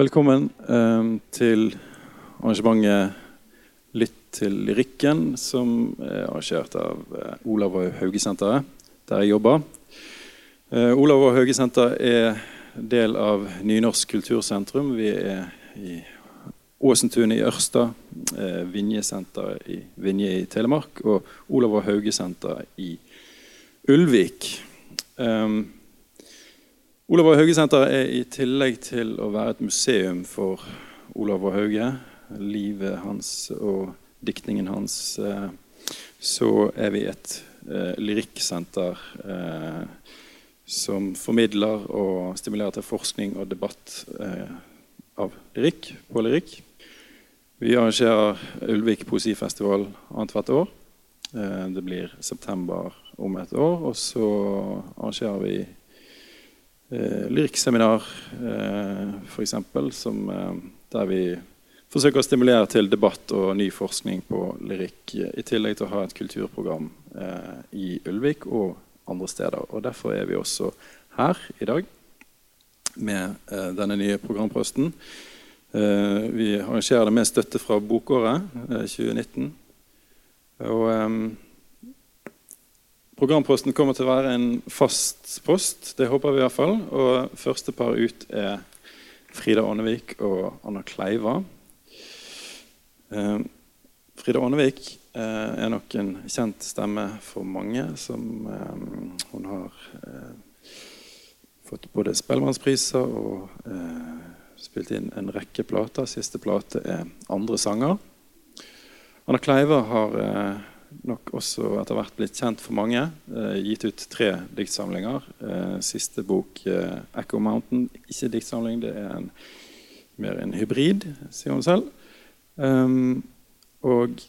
Velkommen eh, til arrangementet Lytt til lyrikken, som er arrangert av eh, Olav og Haugesenteret, der jeg jobber. Eh, Olav og Haugesenter er del av Nynorsk kultursentrum. Vi er i Åsentunet i Ørsta, eh, Vinjesenteret i Vinje i Telemark og Olav og Haugesenter i Ulvik. Um, Olav og Hauge senter er i tillegg til å være et museum for Olav og Hauge, livet hans og diktningen hans, eh, så er vi et eh, lyrikksenter eh, som formidler og stimulerer til forskning og debatt av lyrikk på lyrikk. Vi arrangerer Ulvik poesifestival annethvert år. Det blir september om et år. Og så arrangerer vi eh, lyrikkseminar, eh, f.eks., eh, der vi forsøker å stimulere til debatt og ny forskning på lyrikk. I tillegg til å ha et kulturprogram eh, i Ulvik og andre steder. Og Derfor er vi også her i dag med eh, denne nye programposten. Eh, vi arrangerer det med støtte fra Bokåret 2019. Og Programposten kommer til å være en fast post. Det håper vi i hvert fall. Og første par ut er Frida Ånevik og Anna Kleiva. Eh, Frida Ånevik eh, er nok en kjent stemme for mange. Som eh, hun har fått både Spellemannspriser og spilt inn en rekke plater. Siste plate er 'Andre sanger'. Anna Kleiva har nok også etter hvert blitt kjent for mange. Eh, gitt ut tre diktsamlinger. Eh, siste bok, eh, 'Echo Mountain', ikke diktsamling, det er en, mer en hybrid, sier hun selv. Um, og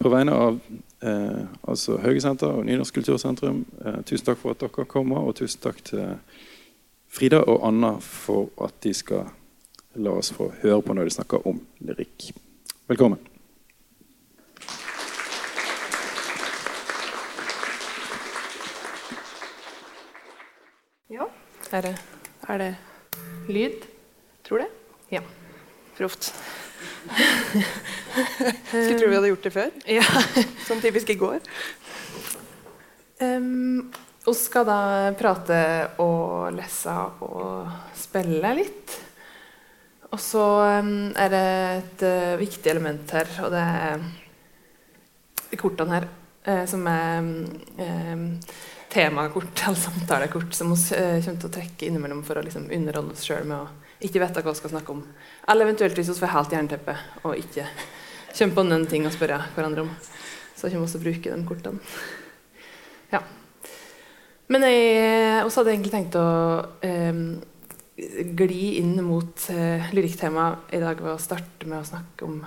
på vegne av eh, altså Haugesenter og Nynorsk kultursentrum, eh, tusen takk for at dere kommer, og tusen takk til Frida og Anna for at de skal la oss få høre på når de snakker om lyrikk. Velkommen. Er det, er det lyd? Tror det? Ja. Proft. Skulle tro vi hadde gjort det før. Ja. Sånn typisk i går. Um, vi skal da prate og lese og spille litt. Og så um, er det et uh, viktig element her, og det er kortene her, uh, som er um, temakort eller samtalekort som vi uh, kommer til å trekke innimellom for å liksom, underholde oss sjøl med å ikke vite hva vi skal snakke om. Eller eventuelt hvis vi får helt jernteppe og ikke kommer på noen ting å spørre hverandre om. Så kommer vi til å bruke de kortene. Ja. Men jeg også hadde egentlig tenkt å eh, gli inn mot eh, lyrikktemaet i dag ved å starte med å snakke om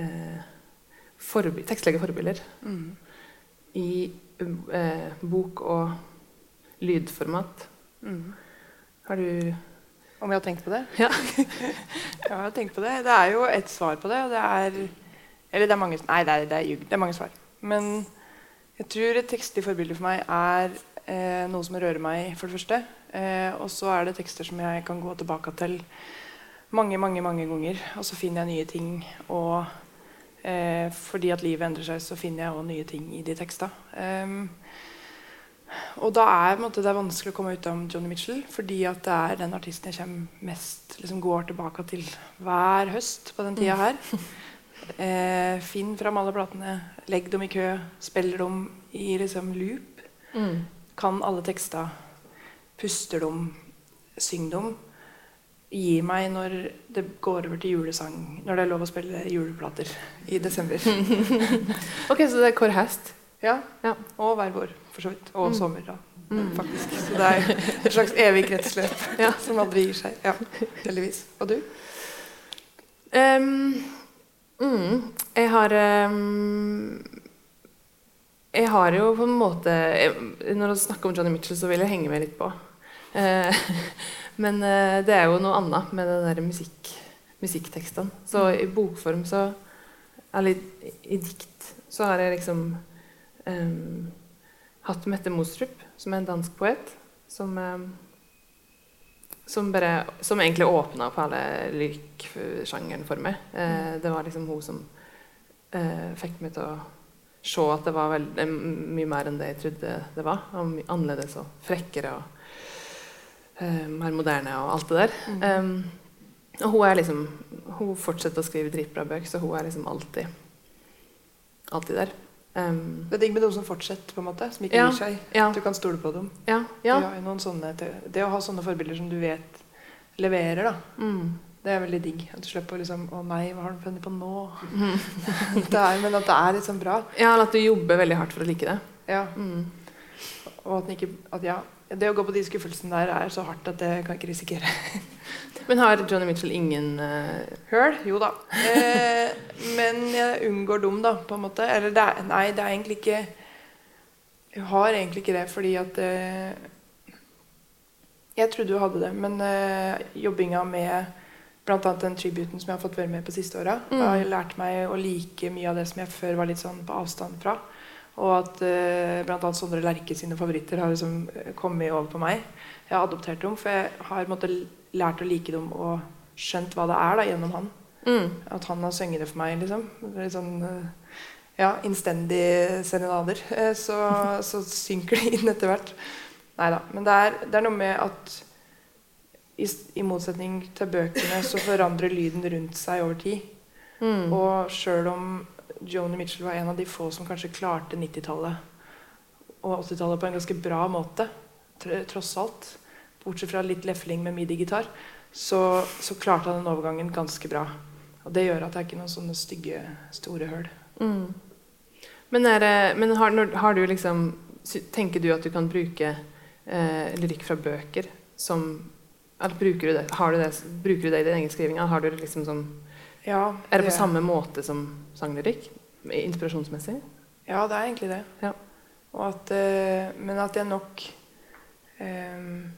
eh, tekstlige forbilder. Mm. I eh, bok- og lydformat. Mm. Har du Om jeg har tenkt på det? Ja. jeg har tenkt på det. Det er jo et svar på det, og det er Eller det er mange Nei, det er, det er. Det er mange svar. Men jeg tror et tekstlig forbilde for meg er eh, noe som rører meg, for det første. Eh, og så er det tekster som jeg kan gå tilbake til mange, mange, mange ganger. Og så finner jeg nye ting. og Eh, fordi at livet endrer seg, så finner jeg òg nye ting i de teksta. Um, og da er måte, det er vanskelig å komme ut om Johnny Mitchell, fordi at det er den artisten jeg kommer mest liksom, går tilbake til hver høst på den tida her. Eh, finn fram alle platene, legg dem i kø, spiller dem i liksom, loop. Mm. Kan alle teksta, puster dem, syng dem gir meg når det går over til julesang. Når det er lov å spille juleplater i desember. ok, Så det er hver Hest? Ja. ja. Og hver vår, for så vidt. Og mm. sommer, da. Mm. Faktisk. Så det er et slags evig kretsløp ja. som aldri gir seg. Ja, heldigvis. Og du? Um, mm, jeg har um, Jeg har jo på en måte Når vi snakker om Johnny Mitchell, så vil jeg henge med litt på. Uh, Men uh, det er jo noe annet med den der musikk, musikktekstene. Så i bokform så Eller i, i dikt så har jeg liksom um, hatt Mette Mostrup, som er en dansk poet, som um, som, bare, som egentlig åpna på alle lyrikksjangeren for meg. Eh, det var liksom hun som eh, fikk meg til å se at det var veldig, mye mer enn det jeg trodde det var. Og annerledes og frekkere og eh, mer moderne og alt det der. Um, og hun er liksom Hun fortsetter å skrive dritbra bøker, så hun er liksom alltid alltid der. Um, Det er digg med noen som fortsetter, på en måte, som ikke Ja, gir seg. ja. Du kan stole på dem. ja, ja. Sånne, det å ha sånne forbilder som du vet leverer, da, Mm. det er veldig digg. At du slipper å liksom Å nei, hva har han funnet på nå? Mm. det er, men at det er liksom bra. ja, eller at du jobber veldig hardt for å like det. Ja. Mm. Og at ikke at ja, Det å gå på de skuffelsene der er så hardt at det kan jeg ikke risikere. Men har Johnny Mitchell ingen eh, Høl? Jo da. Eh, men jeg unngår dum, da, på en måte. Eller det er, nei, det er egentlig ikke Jeg har egentlig ikke det, fordi at uh, Jeg trodde hun hadde det, men uh, jobbinga med bl.a. den tributen som jeg har fått være med på siste åra, Mm. har lært meg å like mye av det som jeg før var litt sånn på avstand fra. Og at eh, bl.a. Sondre Lerche sine favoritter har liksom eh, kommet over på meg. Jeg har adoptert dem, for jeg har måtte, lært å like dem og skjønt hva det er da, gjennom han. mm. At han har sunget det for meg, liksom. Litt sånn eh, ja, innstendige serenader. Eh, Så, så synker det inn etter hvert. Nei da. Men det er, det er noe med at i, i motsetning til bøkene så forandrer lyden rundt seg over tid. Mm. Og sjøl om Joni Mitchell var en av de få som kanskje klarte 90-tallet og 80-tallet på en ganske bra måte, tross alt, bortsett fra litt lefling med midi-gitar, så, så klarte han den overgangen ganske bra. Og det gjør at det er ikke noen sånne stygge, store høl. Mm. Men, er men har, har du liksom Tenker du at du kan bruke eh, lyrikk fra bøker som eller bruker du det, du det, bruker du det i din egen skriving? Har du det liksom som, Ja, er det på samme måte som sanglyrikk? Inspirasjonsmessig? Ja, det er egentlig det. Ja. Og at, eh, men at jeg nok um,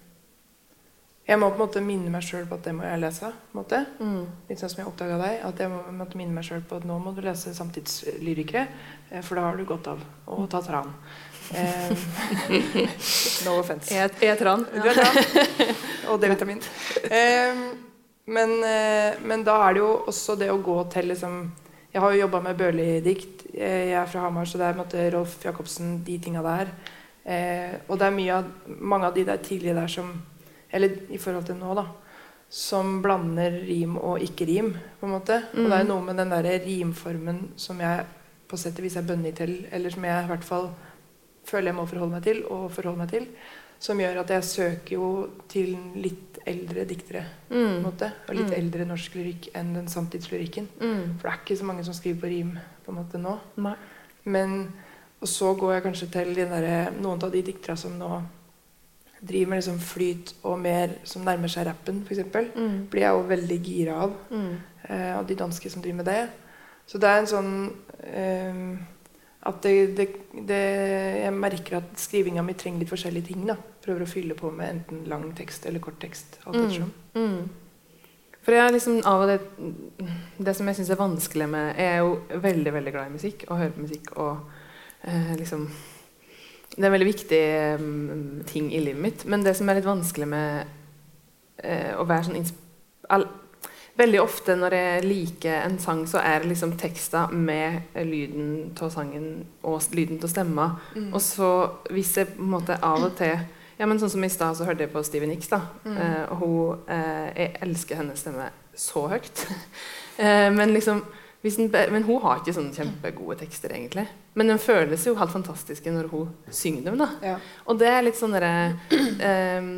Jeg må på en måte minne meg sjøl på at det må jeg lese. på en måte. Mm. Litt sånn som jeg oppdaga deg. At jeg må, måtte minne meg sjøl på at nå må du lese samtidslyrikere. eh, For da har du godt av å ta tran. Eh, no offense. E-tran. Du er tran. Og D-vitamin. Eh, men, eh, men da er det jo også det å gå til liksom Jeg har jo jobba med Børli-dikt. Eh, Jeg er fra Hamar, så det er måte Rolf Jacobsen, de tinga der. Eh, og det er av, mange av de der tidlige der som Eller i forhold til nå, da. Som blander rim og ikke-rim, på en måte. Og det er noe med den der rimformen som jeg på sett og vis er bønnig til, eller som jeg i hvert fall føler jeg må forholde meg til, og forholde meg til, som gjør at jeg søker jo til litt eldre diktere, Mm. måte. Og litt eldre norsk lyrikk enn den samtidslyrikken. Mm. For det er ikke så mange som skriver på rim på en måte nå. Nei. Men, og så går jeg kanskje til de der, noen av de dikterne som nå driver med liksom flyt og mer som nærmer seg rappen, f.eks. Mm. Blir jeg jo veldig gira av. Mm. Eh, og de danske som driver med det. Så det er en sånn eh, at det, det, det, Jeg merker at skrivinga mi trenger litt forskjellige ting. da Prøver å fylle på med enten lang tekst eller kort tekst. Mm. Mm. For jeg liksom av og det Det som jeg syns er vanskelig med Jeg er jo veldig veldig glad i musikk og hører på musikk og eh, liksom Det er en veldig viktig um, ting i livet mitt. Men det som er litt vanskelig med eh, å være sånn insp all, Veldig ofte når jeg liker en sang, så er det liksom teksta med lyden av sangen og lyden av stemma. Og så hvis jeg på en måte av og til ja, men Sånn som i stad så hørte jeg på Stevie Nicks. da eh, Og hun, eh, Jeg elsker hennes stemme så høyt. eh, men liksom den, Men hun har ikke sånne kjempegode tekster, egentlig. Men den føles jo helt fantastisk når hun synger dem. da Ja. Og det er litt sånn derre eh,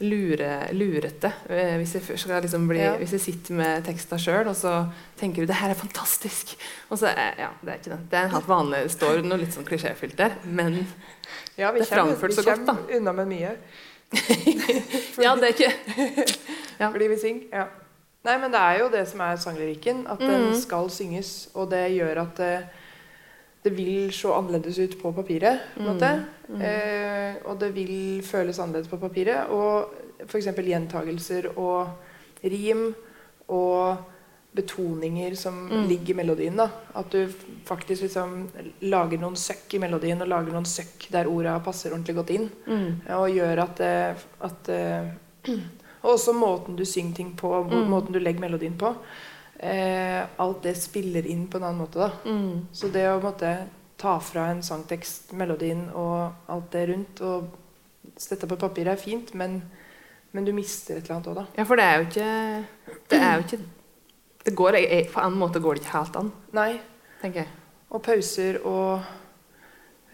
lure, lurete. Eh, hvis, jeg skal liksom bli, Ja. hvis jeg sitter med teksta sjøl, og så tenker du 'det her er fantastisk'. Og så er, ja, det er ikke det. Det er en helt vanlig det står noe litt sånn klisjéfylt der. Men Ja, vi Det er framført vi så godt, kommer unna med mye. ja, det er ikke Ja. Fordi vi synger. Ja. Nei, men det er jo det som er sanglyrikken. At den skal synges. Og det gjør at det, vil se annerledes ut på papiret. på en måte. Eh, og det vil føles annerledes på papiret. Og f.eks. gjentagelser og rim og betoninger som ligger i melodien. da. At du faktisk liksom lager noen søkk i melodien, og lager noen søkk der orda passer ordentlig godt inn. Mm. Og gjør at, det, at, det- Og også måten du synger ting på, må- Mm. måten du legger melodien på. Eh, alt det spiller inn på en annen måte. da. Mm. Så det å måtte, ta fra en sangtekst, melodien og alt det rundt, og sette på papir er fint, men, men du mister et eller annet òg, da. Ja, for det er jo ikke Det er jo ikke det går, På en måte går det ikke helt an, Nei. tenker jeg. Og pauser og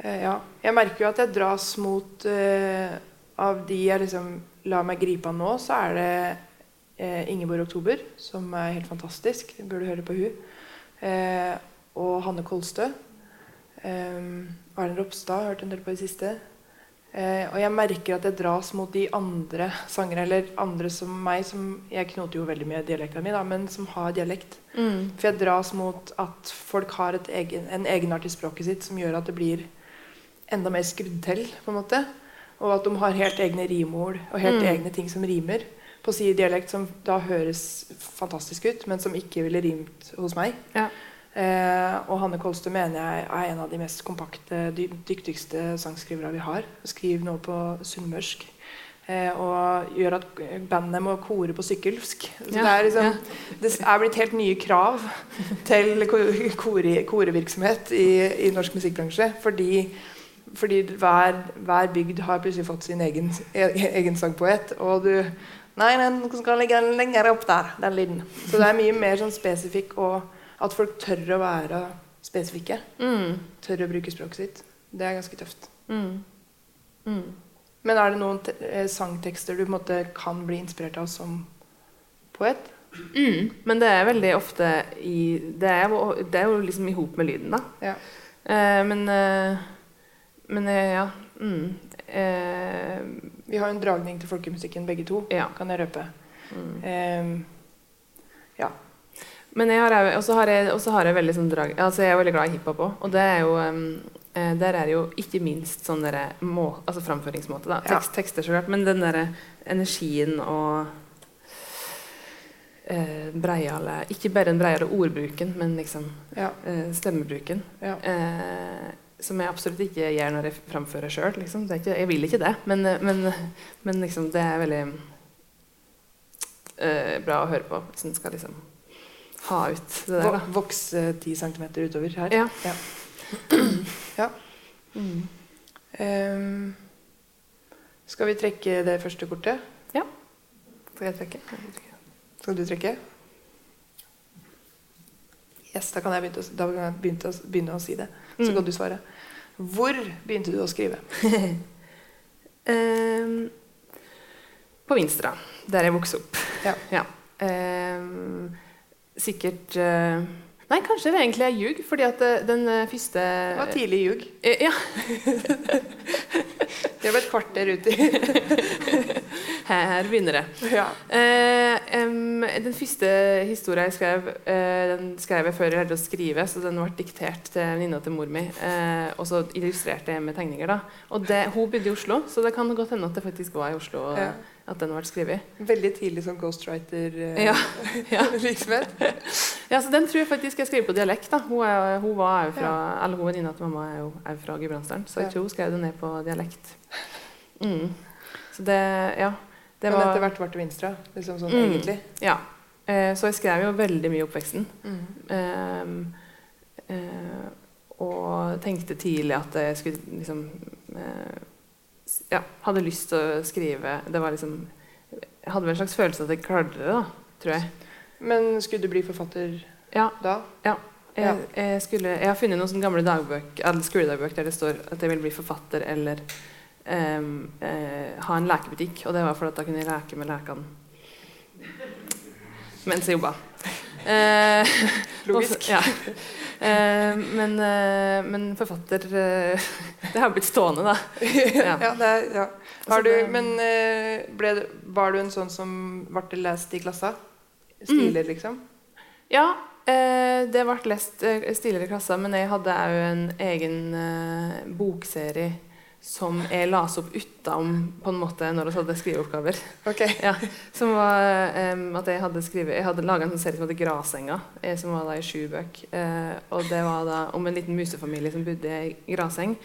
eh, Ja. Jeg merker jo at jeg dras mot eh, Av de jeg liksom lar meg gripe av nå, så er det Ingeborg Oktober, som er helt fantastisk. Du burde høre på hun. Eh, og Hanne Kolstø. Eh, Erlend Ropstad har hørt en del på i det siste. Eh, og jeg merker at jeg dras mot de andre sangere, eller andre som meg, som Jeg knoter jo veldig mye dialekten min, da, men som har dialekt. Mm. For jeg dras mot at folk har et egen, en egenart i språket sitt som gjør at det blir enda mer skrudd til. på en måte. Og at de har helt egne rimord og helt Mm. egne ting som rimer på si dialekt, som da høres fantastisk ut, men som ikke ville rimt hos meg. Ja. Eh, og Hanne Kolstø mener jeg er en av de mest kompakte, dy dyktigste sangskrivere vi har. Skriver nå på sunnmørsk. Eh, og gjør at bandet må kore på sykkelsk. Så Ja, det, er liksom, det er blitt helt nye krav til kore, korevirksomhet i, i norsk musikkbransje. Fordi, fordi hver, hver bygd har plutselig fått sin egen, e- egen sangpoet. Og du Nei, den skal ligge lenger opp der, den lyden. Så det er mye mer sånn spesifikk, og at folk tør å være spesifikke. Mm. Tør å bruke språket sitt. Det er ganske tøft. Mm. Mm. Men er det noen eh, sangtekster du måte kan bli inspirert av som poet? Mm. Men det er veldig ofte i Det er det er jo liksom i hop med lyden, da. Ja. Eh, men eh, Men eh, ja. Mm. Eh, Vi har en dragning til folkemusikken begge to, ja. kan jeg røpe. Mm. Eh, ja. Men jeg har også har jeg, også har jeg veldig sånn drag Altså jeg er veldig glad i hiphop òg, og det er jo um, eh, Der er det jo ikke minst sånn derre Altså framføringsmåte, da. Ja. Tekster, så klart. Men den derre energien og eh, breiale Ikke bare den breiale ordbruken, men liksom ja. eh, stemmebruken. ja. Eh, som jeg absolutt ikke gjør når jeg framfører sjøl. Liksom. Jeg vil ikke det, men, eh, men, men liksom, det er veldig uh, bra å høre på hvis en skal liksom ha ut det der. Da. Vokse ti centimeter utover her. Ja. Ja. ja. Mm. Um, skal vi trekke det første kortet? Skal jeg trekke? Skal du trekke? Yes, da kan jeg begynne, å- kan jeg begynne, å, begynne å si det. Så Mm. kan du svare. Hvor begynte du å skrive? um, på Vinstra, der jeg vokste opp. Ja. Ehm, sikkert eh, Nei, kanskje det egentlig er ljug, fordi at eh, den eh, første Det var tidlig ljug. Eh, Ja, Det var et kvarter uti. her begynner det. ja. Eh, um, den første historien jeg skrev, eh, den skrev jeg før jeg lærte å skrive, så den ble diktert til venninna til mor mi. Eh, og så illustrerte jeg med tegninger. da. Og det, Hun bodde i Oslo, så det kan godt hende at det faktisk var i Oslo Ja. At den ble skrevet. Veldig tidlig som ghostwriter-virksomhet. Ja. Ja, så Den tror jeg faktisk jeg skrev på dialekt. da. Hun, er, hun var jo fra, eller hun venninna til mamma er jo er fra Gudbrandsdalen, så jeg Ja. tror hun skrev det ned på dialekt. Mm. Så det, ja. Det Men var, etter hvert ble det Vinstra, liksom sånn Mm. egentlig. Ja. Eh, så jeg skrev jo veldig mye i oppveksten. Mm. Ehm, eh, og tenkte tidlig at jeg skulle liksom eh, Ja, hadde lyst til å skrive Det var liksom Jeg hadde vel en slags følelse at jeg klarte det, da, tror jeg. Men skulle du bli forfatter Ja, da? Ja. jeg, skulle, jeg har funnet noen sånne gamle dagbøk, skoledagbøker der det står at jeg vil bli forfatter eller um, uh, ha en lekebutikk. Og det var fordi at da kunne jeg leke med lekene mens jeg jobba. Eh, Logisk. Også, Ja. Eh, men, eh, men forfatter eh, Det har blitt stående, da. ja. Ja. det er, ja. Har du, men ble, var du en sånn som ble lest i klassa? Stiler, liksom? Ja, det ble lest stiligere i klassa, men jeg hadde òg en egen bokserie som jeg leste opp utenom på en måte når vi hadde skriveoppgaver. Okay. Ja, som var um, at Jeg hadde, jeg hadde laga en sånn serie som heter 'Grasenga', eh, som var da i sju bøker. Uh, og det var da om en liten musefamilie som bodde i graseng.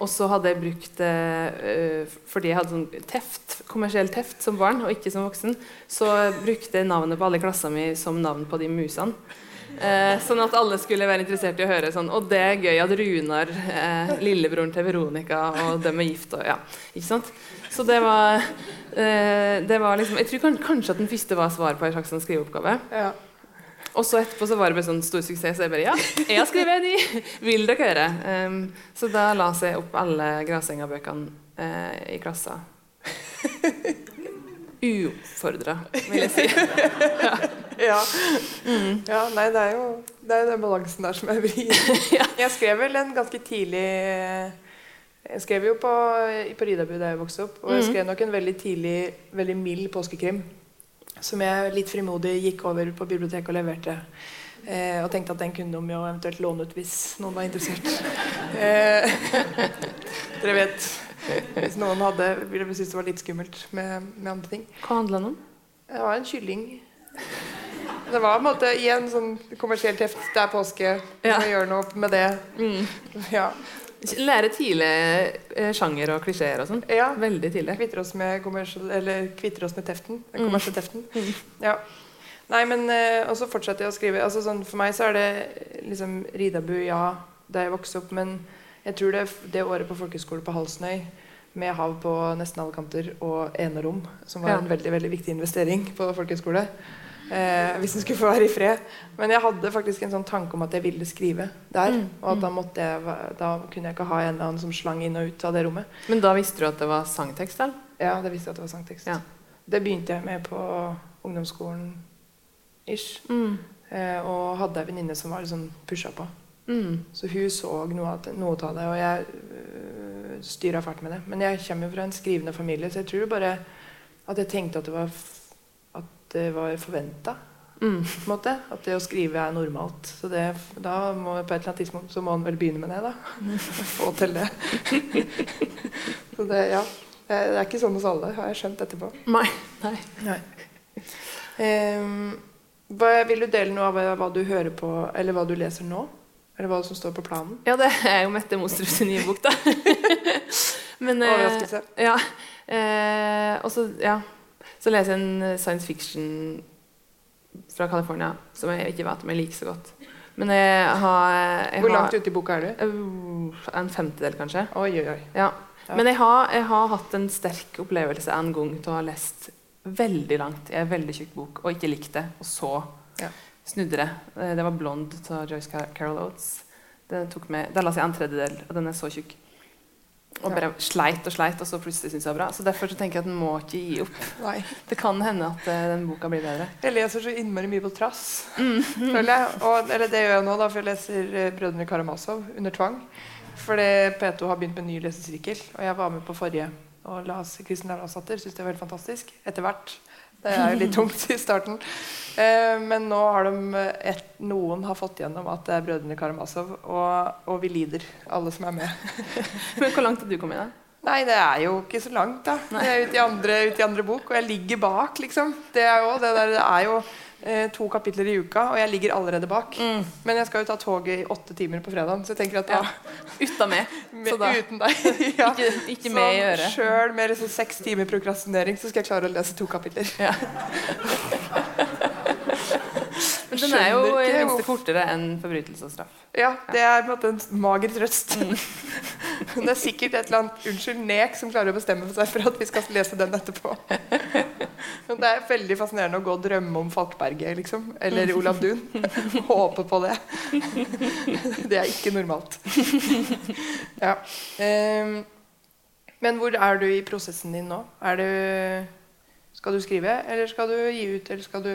Og så hadde jeg brukt det uh, fordi jeg hadde sånn teft, kommersiell teft som barn, og ikke som voksen. Så brukte jeg navnet på alle klassene klassen som navn på de musene. Eh, sånn at alle skulle være interessert i å høre sånn Og det er gøy at Runar, eh, lillebroren til Veronica, og dem er gift og Ja, ikke sant? Så det var, eh, det var liksom Jeg tror kan, kanskje at den første var svar på en slags sånn skriveoppgave. Ja. Og så etterpå så var det bare sånn stor suksess. Så jeg bare Ja, jeg har skrevet en ny! Vil dere høre? Um, så da la jeg opp alle Grasenga-bøkene uh, i klassa. Uoppfordra, vil jeg si. ja. Ja. ja. Nei, det er jo det er den balansen der som er vrien. Jeg skrev vel en ganske tidlig Jeg skrev jo på, på Ridabu da jeg vokste opp, og jeg skrev nok en veldig tidlig, veldig mild påskekrim. Som jeg litt frimodig gikk over på biblioteket og leverte. Eh, og tenkte at den kunne de jo eventuelt låne ut hvis noen var interessert. Eh, dere vet Hvis noen hadde ville synes det var litt skummelt med, med andre ting. Hva handla den om? Det var en kylling. Det var en måte i en sånn kommersiell teft. Det er påske. Vi Ja. må gjøre noe med det. Mm. Ja. Lære tidlig eh, sjanger og klisjeer og sånn. ja. Veldig tidlig. Kvitter oss med, eller kvitter oss med teften. Den Mm. kommersielle teften. Ja. Nei, men eh, Og så fortsetter jeg å skrive. Altså, sånn, for meg så er det liksom Ridabu, ja, da jeg vokste opp. Men jeg tror det, det året på folkehøyskole på Halsnøy med hav på nesten alle kanter og enerom, som var en veldig veldig viktig investering på folkehøyskole. Eh, hvis den skulle få være i fred. Men jeg hadde faktisk en sånn tanke om at jeg ville skrive der. Mm, Og at da, måtte jeg, da kunne jeg ikke ha en eller annen som slang inn og ut av det rommet. Men da visste du at det var sangtekst? da? Ja, det visste jeg at det var sangtekst. Ja. Det begynte jeg med på ungdomsskolen ish. Mm. Eh, og hadde ei venninne som var sånn pusha på. Mm. Så hun så noe noe av det og jeg øh, styra fælt med det. Men jeg kommer jo fra en skrivende familie, så jeg tror bare at jeg tenkte at det var, at det var forventa. Mm. At det å skrive er normalt. Så det, da må, på et eller annet tidspunkt så må han vel begynne med det, da. Få til det. så det, ja. Det er ikke sånn hos alle, har jeg skjønt etterpå. Nei. Nei. Nei. Um, hva, vil du dele noe av hva du hører på, eller hva du leser nå? Eller hva som står på planen? Ja, det er jo Mette Mostrups nye bok, da. Men, eh, Ja. Eh, og så, ja. så leser jeg en eh, science fiction fra California som jeg ikke vet om jeg liker så godt. Men jeg har, jeg Hvor langt ute i boka er du? Uh, En femtedel, kanskje. Oi, oi, oi. Ja. Ja. Men jeg har, jeg har hatt en sterk opplevelse en gang til å ha lest veldig langt i en veldig tjukk bok og ikke likt det, og så Ja. Snudde det. Eh, Det var 'Blond' av Joyce Car- Carol Oates. Den tok med, Der la jeg en tredjedel, og den er så tjukk. Og bare sleit og sleit, og så plutselig syntes jeg det var bra. Så derfor så tenker jeg at den må ikke gi opp. Nei. Det kan hende at uh, den boka blir bedre. Jeg leser så innmari mye på trass. Mm. Føler jeg. Og, eller det gjør jeg nå, da, for jeg leser eh, 'Brødrene Karamazov' under tvang. Fordi P2 har begynt med ny lesesirkel, og jeg var med på forrige. Og las Kristin Lavransdatter. Syns det var helt fantastisk. Etter hvert. Det er jo litt tungt i starten. Eh, men nå har de et, noen har fått gjennom at det er Brødrene Karamazov, og, og vi lider, alle som er med. Men hvor langt har du kommet? da? Nei, det er jo ikke så langt, da. Det er ute i andre, ut i andre bok, og jeg ligger bak, liksom. Det er jo, det der, det er jo to kapitler i uka, og jeg ligger allerede bak. Men jeg skal jo ta toget i åtte timer på fredag, så jeg tenker at da. Uten meg. Så uten deg ja. ikke, ikke med i øret. Sjøl med liksom seks timer prokrastinering, så skal jeg klare å lese to kapitler. Ja. Den er jo i det minste enn forbrytelse og straff. Ja, det er på en måte en mager trøst. Mm. det er sikkert et eller annet unnskyld nek som klarer å bestemme seg for at vi skal lese den etterpå. Det er veldig fascinerende å gå og drømme om Falkberget, liksom. Eller Olav Duun. Håpe på det. Det er ikke normalt. Ja. Um, men hvor er du i prosessen din nå? Er du Skal du skrive, eller skal du gi ut, eller skal du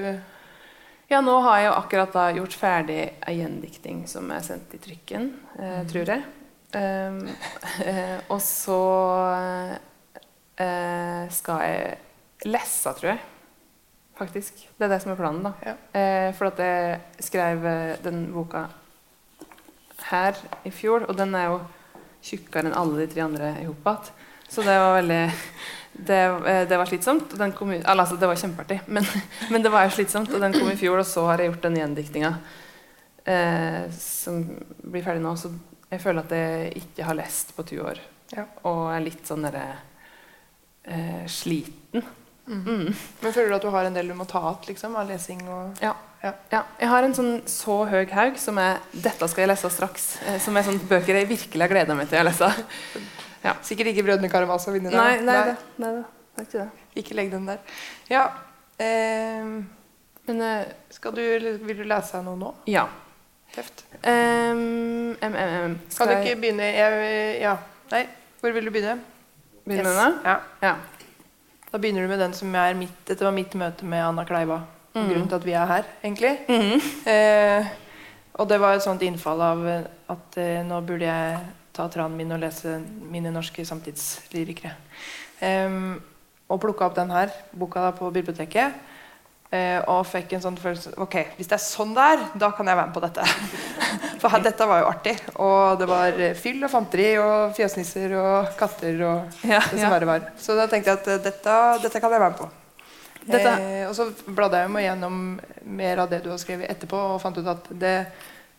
Ja, nå har jeg jo akkurat da gjort ferdig ei gjendikting som er sendt i trykken, eh, tror jeg. Um, eh, og så eh, skal jeg lese, tror jeg. Faktisk. Det er det som er planen, da. Ja. Eh, for at jeg skrev eh, den boka her i fjor, og den er jo tjukkere enn alle de tre andre i hop. Så det var veldig det, eh, det var slitsomt. Kom altså, det var kjempeartig, men, men det var jo slitsomt. Og den kom i fjor, og så har jeg gjort den gjendiktinga eh, som blir ferdig nå. Så jeg føler at jeg ikke har lest på 20 år. Ja. Og er litt sånn derre eh, sliten. Mm. Men føler du at du har en del du må ta igjen liksom, av lesing? Og Ja. Ja. ja. Jeg har en sånn så høy haug som er 'Dette skal jeg lese straks'. Eh, som er sånne bøker jeg virkelig har gleda meg til å lese. Sikkert ikke 'Brødrene Karamazov' inni der. Nei, nei, det, nei, det er ikke det. Ikke legg den der. Ja. Eh, Men eh, skal du, vil du lese noe nå? ja. Tøft. Um, em, em. Skal du ikke begynne jeg, Ja. Nei, hvor vil du begynne? begynne Yes. med det? Ja. Ja. Da begynner du med den som er mitt Dette var mitt møte med Anna Kleiva. Mm. Mhm. Grunnen til at vi er her, egentlig. Mhm. Eh, og det var et sånt innfall av eh, at eh, nå burde jeg ta tranen min og lese mine norske samtidslyrikere. Um, og plukka opp den her, boka da på biblioteket. Uh, og fikk en sånn følelse Ok, hvis det er sånn det er, da kan jeg være med på dette. For her, dette var jo artig. Og det var eh, fyll og fanteri og fjøsnisser og katter og Ja, det som ja. verre var. Så da tenkte jeg at eh, dette, dette kan jeg være med på. Dette- Eh, og så bladde jeg meg gjennom mer av det du har skrevet etterpå, og fant ut at det,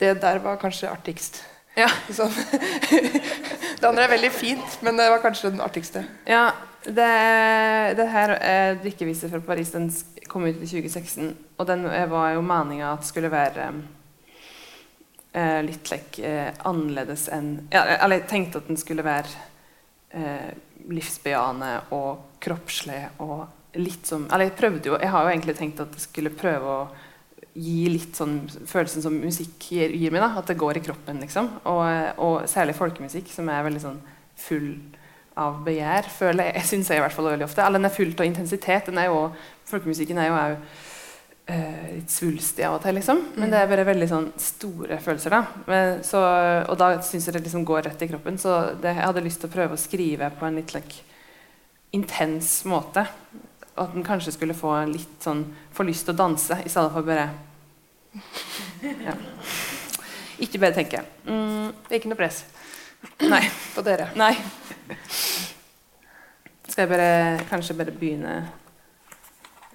det der var kanskje artigst. Ja. Sånn. det andre er veldig fint, men det var kanskje den artigste. Ja, det, det her er drikkevise fra Paris. Den kom ut i 2016. Og den eh, var jo meninga at skulle være eh, litt like, eh, annerledes enn ja, Eller jeg tenkte at den skulle være eh, livsbejaende og kroppslig og litt som Eller jeg prøvde jo Jeg har jo egentlig tenkt at jeg skulle prøve å gi litt sånn følelsen som musikk gir, gir meg. da, At det går i kroppen, liksom. Og, og særlig folkemusikk, som er veldig sånn full av begjær, føler jeg. Jeg syns jeg i hvert fall veldig ofte. Eller den er full av intensitet. Den er jo, folkemusikken er jo òg uh, litt svulstig av og til, liksom. Men det er bare veldig sånn store følelser, da. Men, så, og da syns jeg det liksom går rett i kroppen. Så det, jeg hadde lyst til å prøve å skrive på en litt like, intens måte. At en kanskje skulle få litt sånn få lyst til å danse, i stedet for bare ja. Ikke bare tenke. Mm, Det er ikke noe press nei. på dere. Nei. Skal jeg bare kanskje bare begynne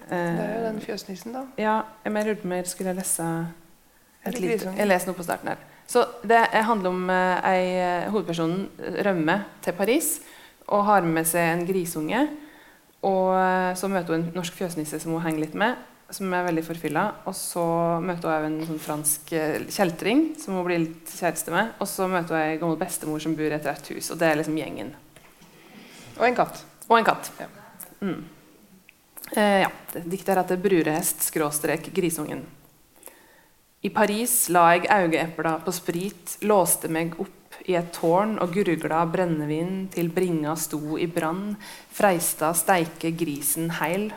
Det er jo eh, den fjøsnissen, da. Ja, jeg lurte på om jeg skulle lese et lite, Jeg leser noe på starten her. Så Det handler om eh, ei eh, hovedpersonen rømmer til Paris og har med seg en grisunge. Og eh, Så møter hun en norsk fjøsnisse som hun henger litt med, som er veldig forfylla. Og så møter hun en sånn fransk eh, kjeltring som hun blir litt kjæreste med. Og så møter hun ei gammel bestemor som bor i et rødt hus. Og det er liksom gjengen. Og en katt. Og en katt. Ja. Mm. Eh, ja. Diktet heter 'Brurehest skråstrek grisungen'. I Paris la jeg augeepla på sprit, låste meg opp i et tårn og gurgla brennevin til bringa sto i brann, freista steike grisen heil.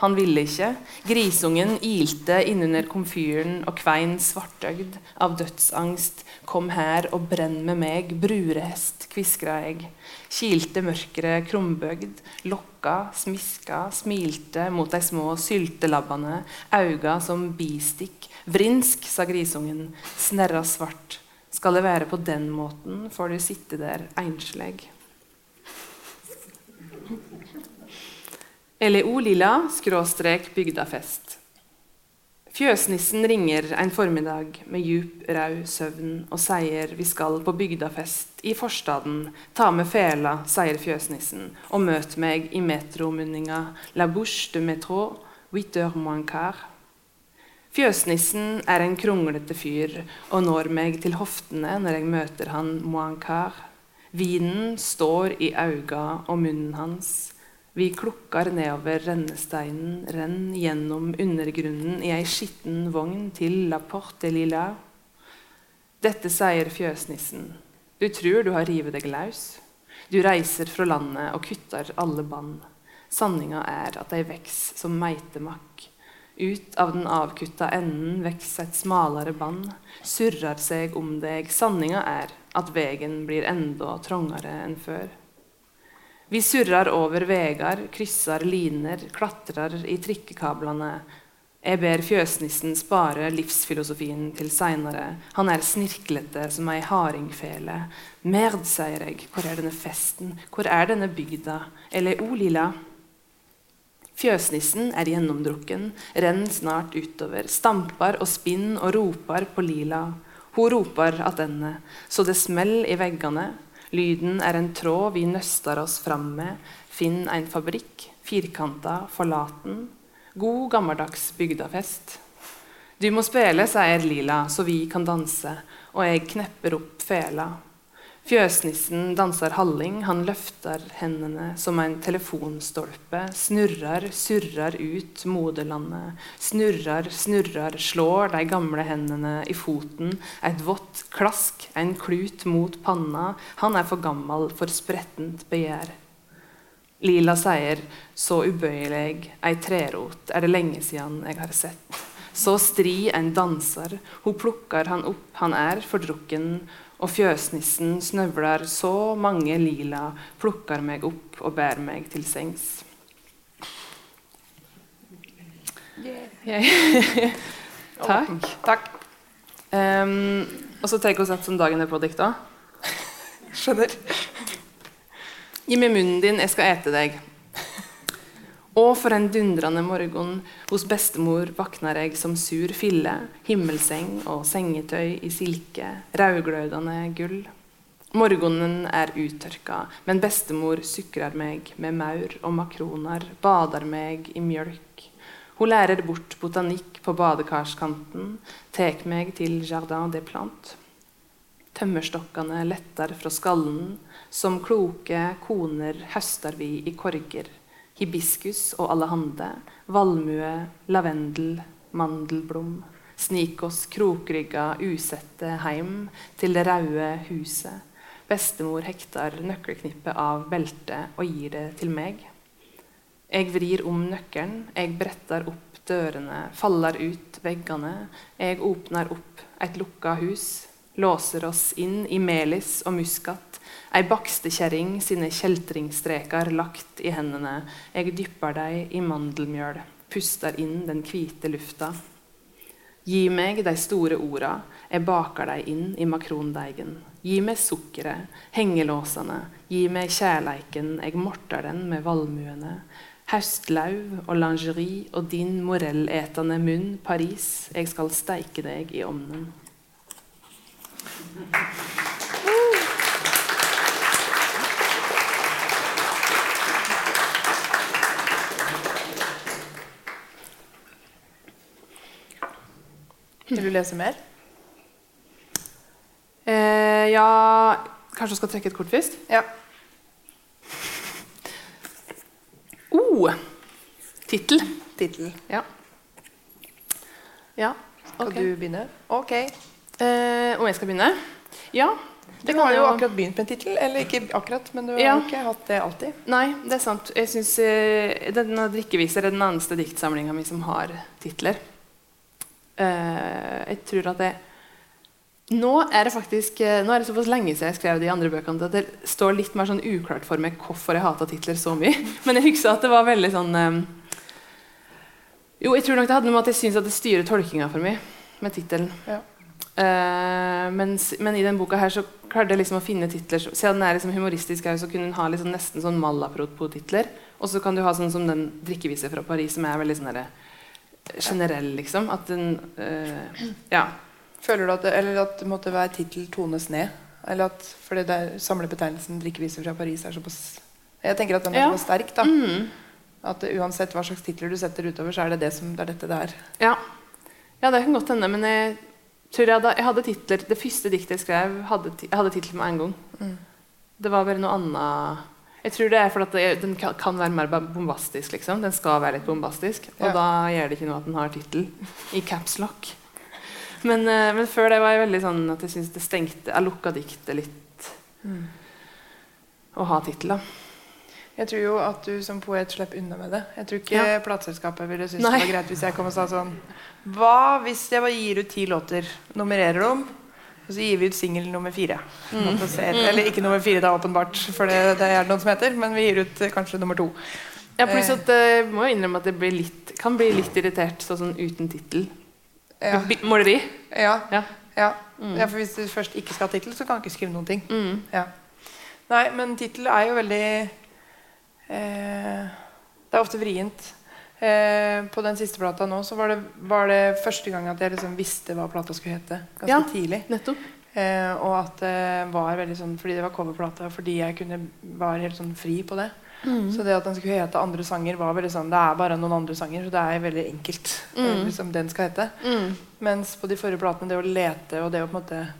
Han ville ikke. Grisungen ilte innunder komfyren og kvein svartøgd av dødsangst. Kom her og brenn med meg, brurehest, kviskra jeg. Kilte mørket krumbøgd, lokka, smiska, smilte mot de små syltelabbene, auga som bistikk. Vrinsk, sa grisungen, snerra svart. Skal det være på den måten, får du sitte der einsleg. Eller O lilla, skråstrek bygdafest. Fjøsnissen ringer en formiddag med djup, rau søvn og sier vi skal på bygdafest i forstaden. Ta med fela, sier fjøsnissen, og møt meg i metromunninga La Bouche de Métro, huit heures moins quart. Fjøsnissen er en kronglete fyr og når meg til hoftene når jeg møter han moins quart. Vinen står i auga og munnen hans. Vi klukkar nedover rennesteinen, renn gjennom undergrunnen i ei skitten vogn til La Porte Lilla. Dette sier fjøsnissen. Du tror du har rivet deg løs. Du reiser fra landet og kutter alle bånd. Sanninga er at de veks som meitemakk. Ut av den avkutta enden veks et smalere bånd, surrer seg om deg. Sanninga er at vegen blir enda trangere enn før. Vi surrar over veier, krysser liner, klatrer i trikkekablene. Jeg ber fjøsnissen spare livsfilosofien til seinere. Han er snirklete som ei hardingfele. Merd, sier jeg, hvor er denne festen, hvor er denne bygda, eller o lilla? Fjøsnissen er gjennomdrukken, renn snart utover, stamper og spinn og roper på lila. Hun roper attende, så det smell i veggene. Lyden er en tråd vi nøster oss fram med. Finn en fabrikk, firkanta, forlaten. God gammeldags bygdafest. Du må spille, sier Lila, så vi kan danse, og jeg knepper opp fela. Fjøsnissen danser halling, han løfter hendene som en telefonstolpe, snurrer, surrer ut moderlandet, snurrer, snurrer, slår de gamle hendene i foten, et vått klask, en klut mot panna, han er for gammel for sprettent begjær. Lila sier, så ubøyelig, ei trerot er det lenge siden jeg har sett. Så stri en danser, hun plukker han opp, han er fordrukken, og fjøsnissen snøvler så mange lila, plukker meg opp og bærer meg til sengs. Yeah. Takk. Takk. Um, og så tar vi at som dagen er på dikta. Skjønner. Gi meg munnen din, jeg skal ete deg. Og for en dundrende morgen hos bestemor våkner jeg som sur fille, himmelseng og sengetøy i silke, rødglødende gull. Morgenen er uttørka, men bestemor sukrer meg med maur og makroner, bader meg i mjølk. Hun lærer bort botanikk på badekarskanten, tar meg til Jardin des Plantes. Tømmerstokkene letter fra skallen, som kloke koner høster vi i korger hibiskus og allehande, valmue, lavendel, mandelblom. Snik oss krokrygga usette heim til det raude huset. Bestemor hekter nøkkelknippet av beltet og gir det til meg. Jeg vrir om nøkkelen, jeg bretter opp dørene, faller ut veggene. Jeg åpner opp et lukka hus, låser oss inn i melis og muskat Ei bakstekjerring sine kjeltringstreker lagt i hendene. Jeg dypper dei i mandelmjøl, puster inn den hvite lufta. Gi meg de store orda, jeg baker dei inn i makrondeigen. Gi meg sukkeret, hengelåsene, gi meg kjærleiken, jeg morter den med valmuene. Høstlauv og lingerie og din morelletende munn, Paris, jeg skal steike deg i ovnen. Vil du lese mer? Eh, ja Kanskje du skal trekke et kort først? Ja. Oh! Tittel. Tittel. Ja. ja. Skal ok. du begynne? Ok. Eh, om jeg skal begynne? Ja. Du har jo akkurat begynt med en tittel. Eller ikke akkurat, men du har Ja. ikke hatt det alltid. Nei, det er sant. Jeg synes, eh, denne 'Drikkeviser' er den eneste diktsamlinga mi som har titler. Eh, jeg tror at jeg nå er det faktisk eh, Nå er det såpass lenge siden jeg skrev de andre bøkene at det står litt mer sånn uklart for meg hvorfor jeg hata titler så mye. Men jeg husker at det var veldig sånn eh, Jo, jeg tror nok det hadde noe med at jeg syns at det styrer tolkinga for meg med tittelen. Ja. Uh, mens, men i denne boka her så klarte jeg liksom å finne titler Siden den er liksom humoristisk, her, så kunne den ha liksom nesten sånn malapropo-titler. Og så kan du ha sånn som den 'Drikkevise fra Paris', som er veldig sånn derre generell, liksom. At den eh, Ja. Føler du at det, eller at det måtte være tittel tones ned? Eller at fordi det er samlebetegnelsen 'Drikkeviser fra Paris' er såpass Jeg tenker at den er Ja. såpass sterk. da Mm. At det, uansett hva slags titler du setter utover, så er det det, som, det er dette det er. Ja. ja, det kan godt hende, men jeg tror jeg hadde, jeg hadde titler Det første diktet jeg skrev, hadde, hadde tittel med en gang. Mm. Det var bare noe annet Jeg tror det er fordi den kan, være mer bombastisk. liksom Den skal være litt bombastisk. Og Ja. da gjør det ikke noe at den har tittel i caps lock. Men, eh, men før det var jeg veldig sånn at jeg syns det stengte Jeg lukka diktet litt å ha tittel, da. Jeg tror jo at du som poet slipper unna med det. Jeg tror ikke Ja. plateselskapet ville synes det var greit hvis jeg kom og sa sånn Hva hvis jeg bare gir ut ti låter, nummererer dem, og så gir vi ut singel nummer fire? Mm. Og Eller ikke nummer fire, da, åpenbart, for det, det er noen som heter, men vi gir ut eh, kanskje nummer to. Ja, pluss at jeg må innrømme at det blir litt, kan bli litt irritert sånn, uten tittel. Ja. Måleri. Ja. Ja. Ja. ja, for hvis du først ikke skal ha tittel, så kan du ikke skrive noen ting. Mm. Ja. Nei, men tittel er jo veldig eh, Det er ofte vrient. Eh, på den siste plata nå så var det, var det første gang at jeg liksom visste hva plata skulle hete. Ganske Ja. tidlig. Nettopp. Eh, og at det var veldig sånn fordi det var coverplate, fordi jeg kunne var helt sånn fri på det. Mm. Så det at den skulle hete andre sanger, var veldig sånn Det er bare noen andre sanger, så det er veldig enkelt. Mm. eh, Liksom den skal hete. Mm. Mens på de forrige platene, det å lete og det å på en måte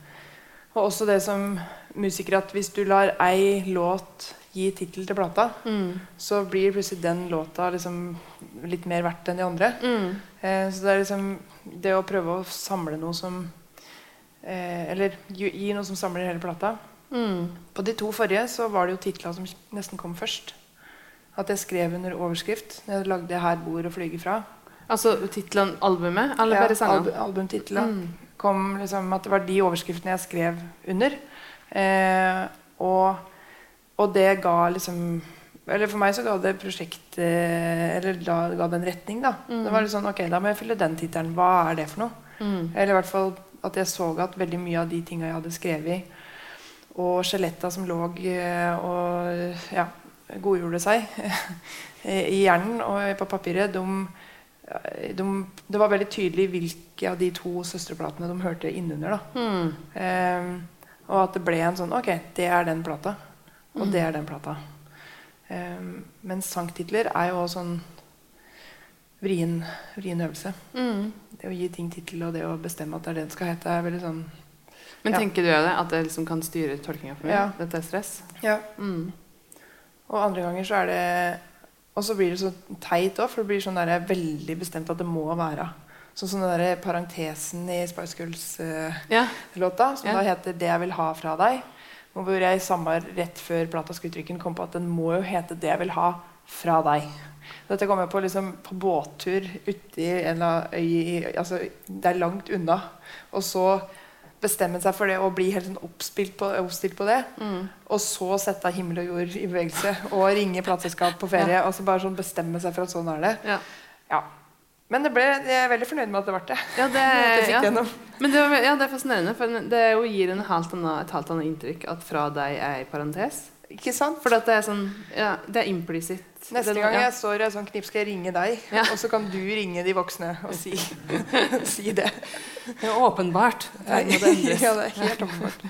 Og også det som musiker at hvis du lar ei låt gi tittel til plata, Mm. så blir plutselig den låta liksom litt mer verdt enn de andre. Mm. Eh, så det er liksom det å prøve å samle noe som eh, Eller gi, gi noe som samler hele plata. Mm. På de to forrige så var det jo titla som nesten kom først. At jeg skrev under overskrift. Jeg lagde 'Her bor og flyger fra'. Altså tittelen albumet, eller Ja, bare sangene? albu albumtitla. Mm. Kom liksom at det var de overskriftene jeg skrev under. Eh, og, og det ga liksom Eller for meg så ga det prosjekt eh, Eller da, ga det en retning, da. Mm. Det var litt sånn Ok, da må jeg fylle den tittelen. Hva er det for noe? Mm. Eller i hvert fall at jeg så at veldig mye av de tinga jeg hadde skrevet, og skjeletta som lå eh, og ja, godgjorde seg i hjernen og på papiret, de, de, det var veldig tydelig hvilke av de to søsterplatene de hørte innunder. da. Mm. Ehm, og at det ble en sånn Ok, det er den plata. Og Mm. det er den plata. Um, men sangtitler er jo også sånn vrien, vrien øvelse. Mm. Det å gi ting tittel og det å bestemme at det er det den skal hete, er veldig sånn Men Ja. tenker du det? At det liksom kan styre tolkinga for meg? Ja. Dette er stress? Ja. Mm. Og andre ganger så er det Og så blir det så teit òg, for det blir sånn der, veldig bestemt at det må være. Sånn som den der parentesen i Spice Girls-låta, Ja. som Ja. da heter 'Det jeg vil ha fra deg'. Hvor jeg samme rett før plata skulle trykken kom på at den må jo hete 'Det jeg vil ha fra deg'. Dette kom jeg på liksom på båttur uti en øy altså, Det er langt unna. Og så bestemme seg for det og bli helt sånn oppspilt på, oppstilt på det. Mm. Og så sette himmel og jord i bevegelse og ringe plateselskap på ferie. Og så bare sånn bestemme seg for at sånn er det. Ja. Ja. Men det ble, jeg er veldig fornøyd med at det ble det. Ja, det, ja. Men det, var, ja, det er fascinerende, for det jo gir en helt annet, et helt annet inntrykk at 'fra deg' er i parentes. Ikke sant? For det er sånn Ja, det er implisitt. Neste gang jeg står i et sånt knip, skal jeg ringe deg. Ja. Og så kan du ringe de voksne og si, si det. Det er åpenbart. Det ja, det er helt åpenbart.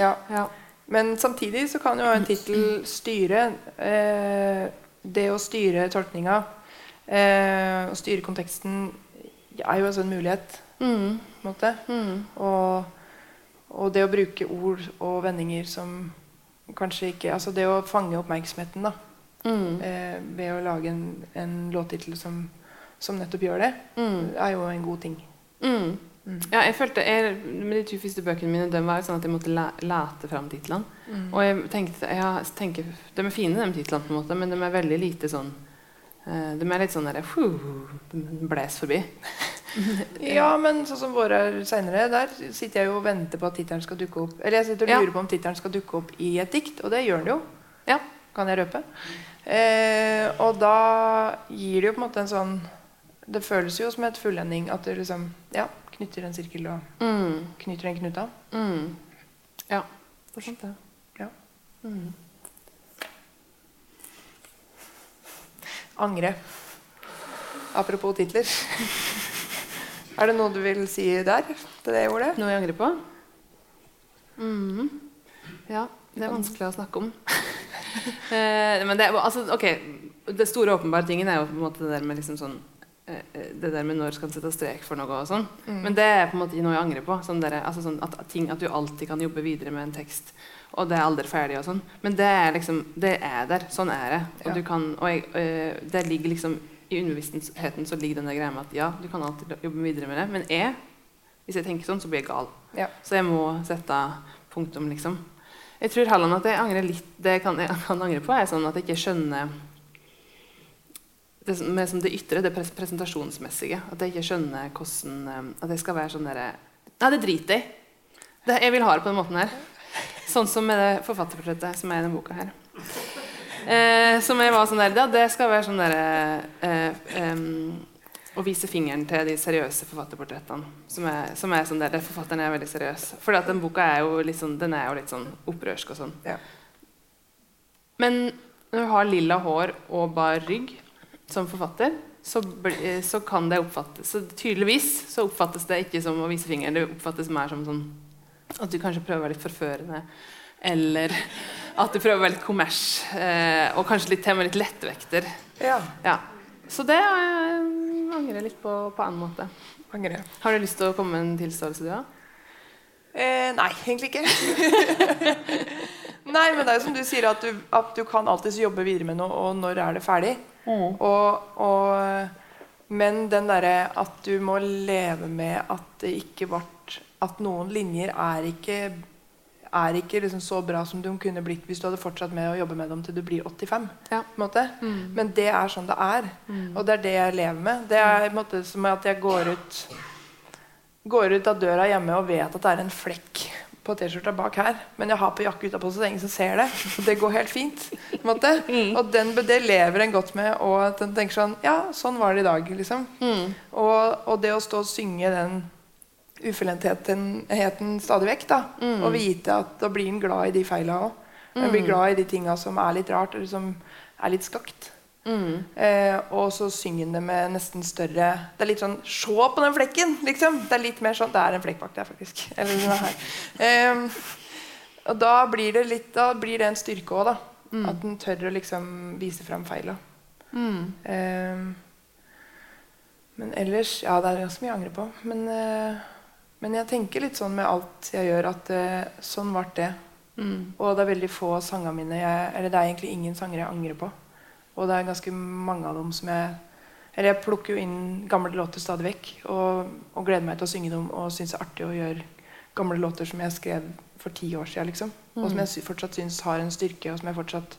Ja. Ja. Men samtidig så kan jo en tittel styre eh, Det å styre tolkninga eh, å styre konteksten er jo altså en mulighet. Mm. på en måte. Mm. Og, og det å bruke ord og vendinger som kanskje ikke Altså det å fange oppmerksomheten da, Mm. eh, ved å lage en, en låttittel som, som nettopp gjør det, Mm. er jo en god ting. Mm. Mm. Ja, jeg følte jeg, med De to første bøkene mine de var jo sånn at jeg måtte lete fram titlene. Mm. Og jeg tenkte, jeg tenker, De er fine, de titlene, på en måte, men de er veldig lite sånn De er litt sånn derre De bles forbi. Ja, men sånn som våre seinere, der sitter jeg jo og venter på at tittelen skal dukke opp. Eller jeg sitter og Ja. lurer på om tittelen skal dukke opp i et dikt, og det gjør den jo. Ja. Kan jeg røpe. Eh, og da gir det jo på en måte en sånn Det føles jo som et fullending at du liksom ja, knytter en sirkel og Mm. knyter en knuta. Mm. Ja. Er det. Ja. Mm. Angre. Apropos titler. er det noe du vil si der? Til det ordet? Noe jeg angrer på? Mm. Ja, det er vanskelig å snakke om. eh, men det, altså, okay, det store åpenbare tingen er jo på en måte det der med liksom sånn det der med når skal en sette strek for noe og sånn. Mm. Men det er på en måte noe jeg angrer på. Sånn der, altså sånn at, ting, at du alltid kan jobbe videre med en tekst, og det er aldri ferdig og sånn. Men det er liksom Det er der. Sånn er det. Og, Ja. du kan, og jeg, øh, det ligger liksom I underbevisstheten så ligger den der greia med at ja, du kan alltid jobbe videre med det, men jeg, hvis jeg tenker sånn, så blir jeg gal. Ja. Så jeg må sette punktum, liksom. Jeg tror Halland at jeg angrer litt Det jeg kan, jeg kan angre på, er sånn at jeg ikke skjønner det, som- med som det ytre, det presentasjonsmessige. At jeg ikke skjønner hvordan eh, At jeg skal være sånn derre Nei, det driter jeg i. Jeg vil ha det på den måten her. Sånn som med det forfatterportrettet som er i denne boka her. Eh, som jeg var sånn der, ja, Det skal være sånn derre eh, eh, Å vise fingeren til de seriøse forfatterportrettene. Som er, som er sånn der, der Forfatteren er veldig seriøs. For den boka er jo litt sånn, den er jo litt sånn opprørsk og sånn. Ja. Men når du har lilla hår og bar rygg som forfatter, så, så kan det oppfattes så Tydeligvis så oppfattes det ikke som å vise fingeren, det oppfattes mer som sånn at du kanskje prøver å være litt forførende. Eller at du prøver å være litt kommers. Eh, og kanskje litt til med litt lettvekter. Ja. Ja. Så det eh, angrer jeg litt på på annen måte. Angre. Har du lyst til å komme med en tilståelse, du òg? Eh, nei, egentlig ikke. nei, men det er jo som du sier, at du, at du kan alltids jobbe videre med noe, og når er det ferdig? Og, og, men den derre at du må leve med at det ikke ble At noen linjer er ikke er ikke liksom så bra som de kunne blitt hvis du hadde fortsatt med å jobbe med dem til du blir 85. Ja. måte. Men det er sånn det er. Og det er det jeg lever med. Det er måte som at jeg går ut går ut av døra hjemme og vet at det er en flekk på T-skjorta bak her, men jeg har på jakke utapå, så det er ingen som ser det. Og det går helt fint. måte. Og den, det lever en godt med. Og at en tenker sånn Ja, sånn var det i dag. liksom. Og, og det å stå og synge den ufullendtheten stadig vekk, da, og vite at da blir en glad i de feila òg. En blir glad i de tinga som er litt rart, eller som er litt skakt. Eh, og så synger det med nesten større Det er litt sånn Se på den flekken! liksom Det er litt mer sånn Det er en flekk bak der, faktisk. Eller den her. Eh, og da blir det litt Da blir det en styrke òg, da. At en tør å liksom vise fram feila. Eh, men ellers Ja, det er ganske mye jeg angrer på. Men, eh, men jeg tenker litt sånn med alt jeg gjør, at eh, sånn ble det. Og det er veldig få av sangene mine jeg, Eller det er egentlig ingen sanger jeg angrer på. Og det er ganske mange av dem som jeg Eller jeg plukker jo inn gamle låter stadig vekk. Og, og gleder meg til å synge dem og syns det er artig å gjøre gamle låter som jeg skrev for ti år siden. Liksom. Og som jeg fortsatt syns har en styrke, og som jeg fortsatt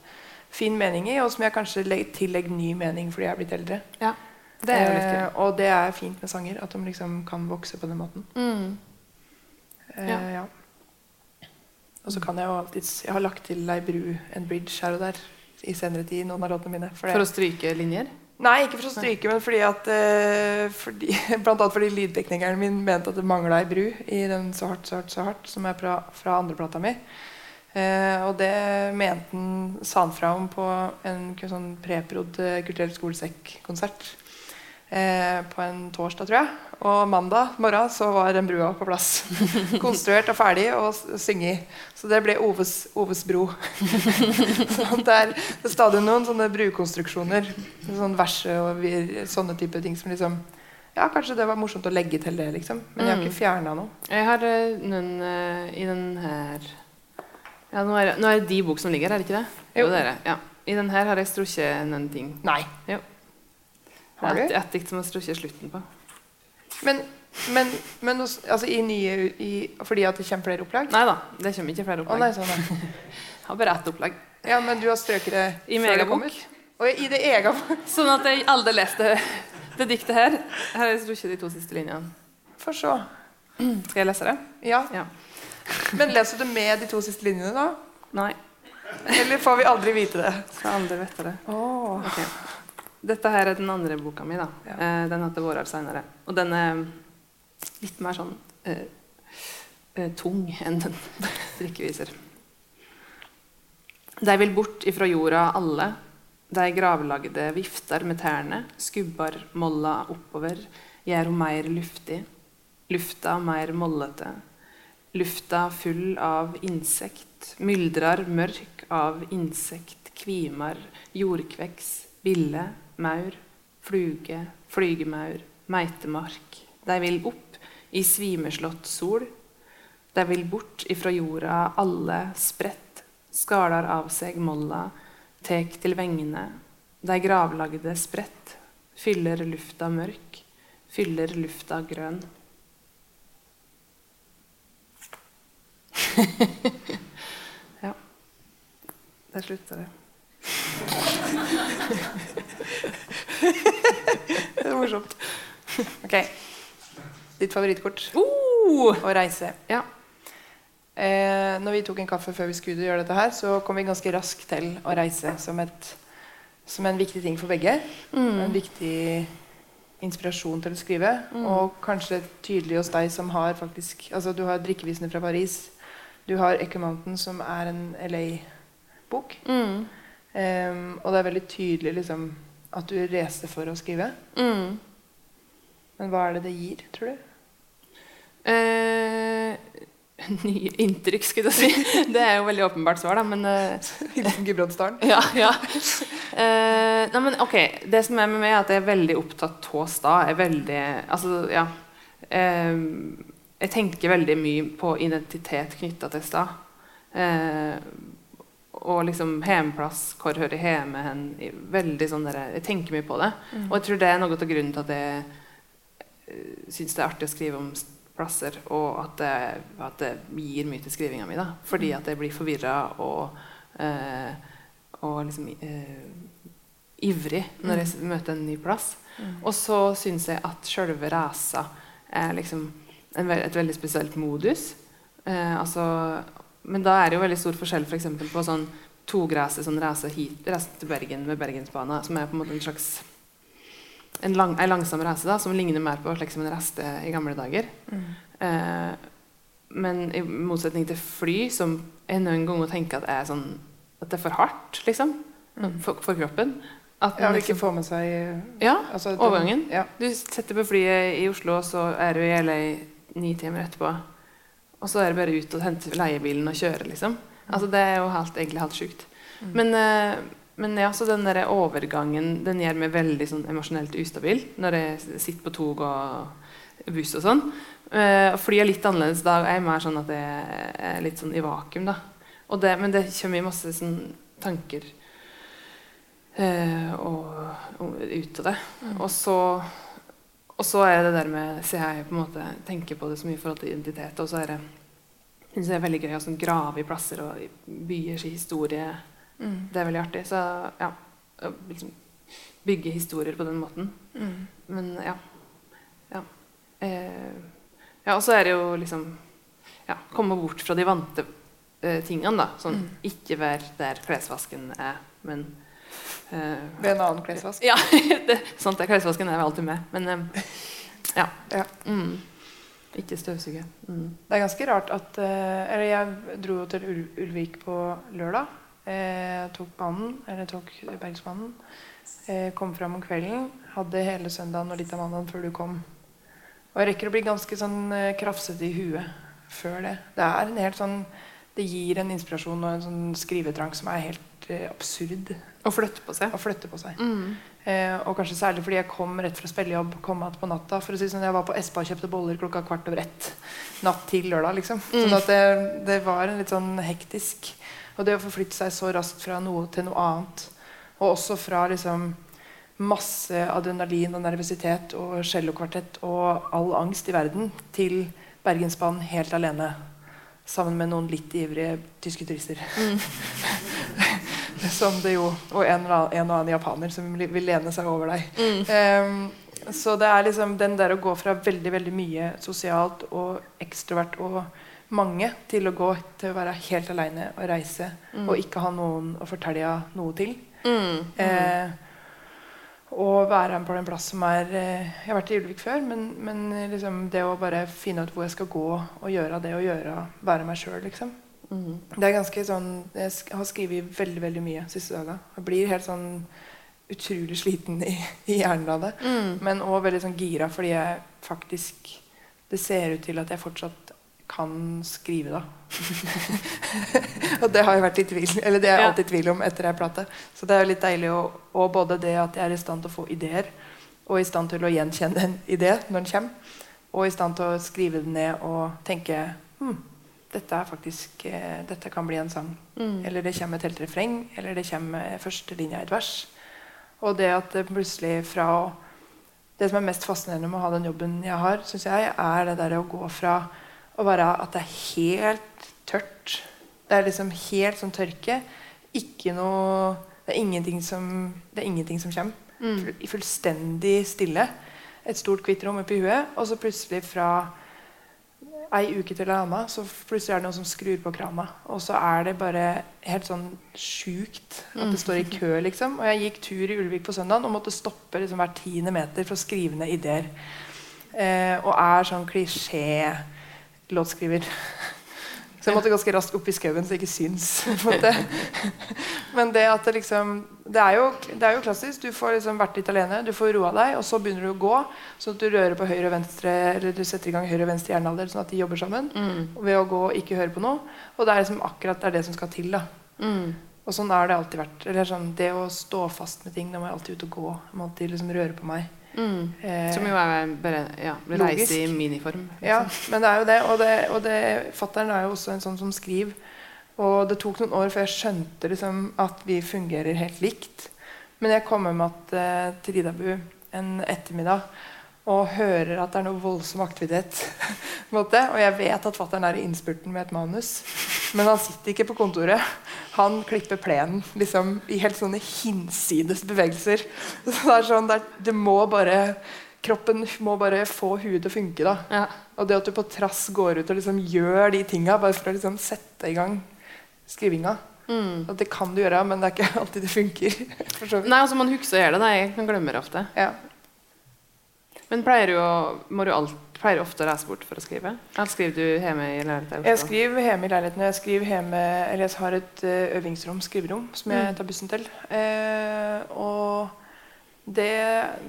fin mening i. Og som jeg kanskje legger, tillegger ny mening fordi jeg er blitt eldre. Ja. Det er jo litt Eh, og det er fint med sanger. At de liksom kan vokse på den måten. Mm. Eh, Ja. ja. Og så kan jeg jo alltid Jeg har lagt til ei bru, en bridge her og der i senere tid. noen av låtene mine. For For å stryke linjer? Nei, ikke for å stryke, men fordi at eh, fordi, Blant annet fordi lydteknikeren min mente at det mangla ei bru i den Så hardt, så hardt, så hardt, som er fra, fra andreplata mi. Eh, og det mente han sa han fra om på en sånn preprod eh, kulturell skolesekk-konsert. Eh, på en torsdag, tror jeg. Og mandag morgen så var den brua på plass. Konstruert og ferdig og synget. Så det ble Oves, Oves bro. sånn det, er, det er stadig noen sånne brukonstruksjoner. Sånn verset og vir, sånne type ting som liksom Ja, kanskje det var morsomt å legge til det, liksom. Men jeg har ikke fjerna noe. Jeg har eh, noen uh, i den her ja, nå, er, nå er det de bok som ligger her, er det ikke det? Jo. det er det. Ja. I den her har jeg strukket noen ting. Nei. Jo. Har du? Et, et dikt som jeg tror ikke er slutten på. Men, men, men også, altså, i nye i, Fordi at det kommer flere opplag? Nei da, det kommer ikke flere Å opplag. nei, sånn, ja. Jeg har bare ett opplag. ja, men du har strøket det I før det kommer? Og i det ega Sånn at jeg aldri leste det diktet her. Her har jeg strukket de to siste linjene. For se. Skal jeg lese det? Ja. Ja. Men leser du med de to siste linjene, da? Nei. Eller får vi aldri vite det? Skal aldri vite det. Oh. Ok. Dette her er den andre boka mi. da. Ja. Eh, den heter 'Vårar seinere'. Og den er litt mer sånn eh, eh, tung enn den drikkeviser. De vil bort ifra jorda alle. De gravlagde vifter med tærne, skubbar molla oppover, gjør ho meir luftig. Lufta meir mollete. Lufta full av insekt, myldrar mørk av insekt, kvimer, jordkveks, bille, maur, fluge, flygemaur, meitemark. De vil opp i svimeslått sol. De vil bort ifra jorda alle spredt, skalar av seg molla, tek til vengene. De gravlagde spredt, fyller lufta mørk, fyller lufta grønn. ja. Der slutta det. Det er morsomt. Ok. Ditt favorittkort? Uh! Å reise. Ja. Eh, når vi tok en kaffe før vi skulle gjøre dette her, så kom vi ganske raskt til å reise som, et, som en viktig ting for begge. En viktig inspirasjon til å skrive. Og kanskje tydelig hos deg som har faktisk Altså, du har 'Drikkevisene fra Paris'. Du har 'Echo Mountain', som er en LA-bok. Mm. Em, og det er veldig tydelig liksom, at du reiste for å skrive. Mm. Men hva er det det gir, tror du? Eh, nye inntrykk, skulle jeg si. Det er jo veldig åpenbart svar, da, men eh, Hilsen Gudbrandsdalen. Ja. ja. Eh, nei, men ok, Det som er med meg, er at jeg er veldig opptatt av stad. Veldig, altså, ja. Eh, jeg tenker veldig mye på identitet knytta til stad. Eh, og liksom hjemplass, hvor hører jeg hjemme hen? Veldig sånn der, Jeg tenker mye på det. Og jeg tror det er noe av grunnen til at jeg uh, syns det er artig å skrive om plasser, og at det, at det gir mye til skrivinga mi. da Fordi at jeg blir forvirra og, eh, og liksom eh, ivrig når jeg møter en ny plass. Og så syns jeg at sjølve reisa er liksom en, ve- et veldig spesielt modus. Eh, altså, men da er det jo veldig stor forskjell for på sånn togreise sånn reise hit, reise til Bergen med Bergensbana, som er på en måte en slags en, lang, en langsom reise da, som ligner mer på slik som en reiste i gamle dager. Eh, men i motsetning til fly, som jeg noen ganger tenker at er sånn at det er for hardt, liksom, for, for kroppen. At Ja, liksom, ikke får med seg ja, altså, overgangen. Ja. Du setter på flyet i Oslo, og så er du i LA ni timer etterpå. Og så er det bare ut og hente leiebilen og kjøre, liksom. Altså, det er jo helt, egentlig helt sjukt. Men, eh, men ja, så den der overgangen den gjør meg veldig sånn emosjonelt ustabil når jeg sitter på tog og buss og sånn. Uh, fly er litt annerledes da. Jeg er mer sånn at jeg er litt sånn i vakuum, da. Og det, men det kommer masse sånn tanker uh, og, og ut av det. Og så og så er det der med Så jeg på en måte tenker på det så mye i forhold til identitet. Og så er det synes det er veldig gøy å sånn, grave i plasser og i byers historie. Det er veldig artig. Så ja liksom Bygge historier på den måten. Men ja. Ja. Eh, ja og så er det jo liksom ja, Komme bort fra de vante eh, tingene, da. Sånn ikke være der klesvasken er, men Ved en annen klesvask. ja, det, sånt er klesvasken er alltid med. Men eh, ja. Ja. Mm. Ikke støvsuge. Mm. Det er ganske rart at eh, Eller jeg dro jo til Ul Ulvik på lørdag. Jeg tok banen, eller tok Bergsbanen. Eh, kom fram om kvelden. Hadde hele søndagen og litt av mandagen før du kom. Og jeg rekker å bli ganske sånn eh, krafsete i huet før det. Det er en helt sånn Det gir en inspirasjon og en sånn skrivetrang som er helt eh, absurd Og flytte på seg. å flytte på seg. Mm. Eh, og kanskje særlig fordi jeg kom rett fra spillejobb kom igjen på natta. For å si sånn, Jeg var på Espa og kjøpte boller klokka kvart over ett natt til lørdag. liksom. Sånn at det, det var en litt sånn hektisk. Og det å forflytte seg så raskt fra noe til noe annet, og også fra liksom masse adrenalin og nervøsitet og cellokvartett og all angst i verden til Bergensbanen helt alene. Sammen med noen litt ivrige tyske turister. som det jo Og en, eller annen, en og annen japaner som vil lene seg over deg. Ehm, så det er liksom den der å gå fra veldig veldig mye sosialt og ekstrovert og mange til å gå til å være helt aleine og reise og ikke ha noen å fortelle noe til. Mm. Eh, og være på en plass som er eh, Jeg har vært i Ulvik før, men, men liksom det å bare finne ut hvor jeg skal gå og gjøre det og gjøre, være meg sjøl, liksom. Mm. Det er ganske sånn Jeg har skrevet veldig veldig mye siste dagen Jeg blir helt sånn utrolig sliten i, i hjernen av det. Mm. Men òg veldig sånn gira fordi jeg faktisk Det ser ut til at jeg fortsatt kan skrive, da. og det har jeg vært i tvil Eller det er jeg Ja. alltid i tvil om etter ei plate. Så det er jo litt deilig å Og både det at jeg er i stand til å få ideer, og i stand til å gjenkjenne en idé når den kommer, og i stand til å skrive den ned og tenke hm, dette er faktisk eh, Dette kan bli en sang. Mm. Eller det kommer et helt refreng, eller det kommer første linja i et vers. Og det at det plutselig fra Det som er mest fascinerende med å ha den jobben jeg har, syns jeg, er det der å gå fra å være at det er helt tørt Det er liksom helt sånn tørke. Ikke noe Det er ingenting som, det er ingenting som kommer. Full- I fullstendig stille. Et stort, hvitt rom oppi huet, og så plutselig fra ei uke til en annen, så plutselig er det noen som skrur på krana. Og så er det bare helt sånn sjukt at det står i kø, liksom. Og jeg gikk tur i Ulvik på søndag og måtte stoppe liksom hver tiende meter for å skrive ned ideer. Eh, og er sånn klisjé-låtskriver. Så jeg måtte ganske raskt opp i skauen så det ikke syns. Men det at det liksom Det er jo, det er jo klassisk. Du får liksom vært litt alene, du får roa deg, og så begynner du å gå. Sånn at du rører på høyre og venstre Eller du setter i gang høyre og venstre hjernealder, sånn at de jobber sammen. Ved å gå og ikke høre på noe. Og det er liksom akkurat det, er det som skal til. da Og sånn har det alltid vært. Eller sånn, Det å stå fast med ting, da må jeg alltid ut og gå. Jeg må alltid liksom røre på meg. Eh, Som jo er bare ja, reise i miniform. liksom. Ja, men det er jo det. Og, det, og det, fatteren er jo også en sånn som skriver. Og det tok noen år før jeg skjønte liksom, at vi fungerer helt likt. Men jeg kom med at, eh, til Ridabu en ettermiddag og hører at det er noe voldsom aktivitet. Og jeg vet at fattern er i innspurten med et manus. Men han sitter ikke på kontoret. Han klipper plenen liksom, i helt sånne hinsides bevegelser. Så det er sånn, det, er, det må bare Kroppen må bare få huet til å funke. da Ja. og det at du på trass går ut og liksom gjør de tinga bare for å liksom sette i gang skrivinga. At det kan du gjøre, men det er ikke alltid det funker. Nei, altså Man å gjøre det. Jeg glemmer ofte. Ja. Men pleier du, å, må du alt, pleier ofte å reise bort for å skrive? Eller skriver du hjemme i leiligheten? Jeg skriver hjemme i leiligheten. Jeg skriver hjemme, eller jeg har et eh, øvingsrom, skriverom, som jeg tar bussen til. Eh, og det,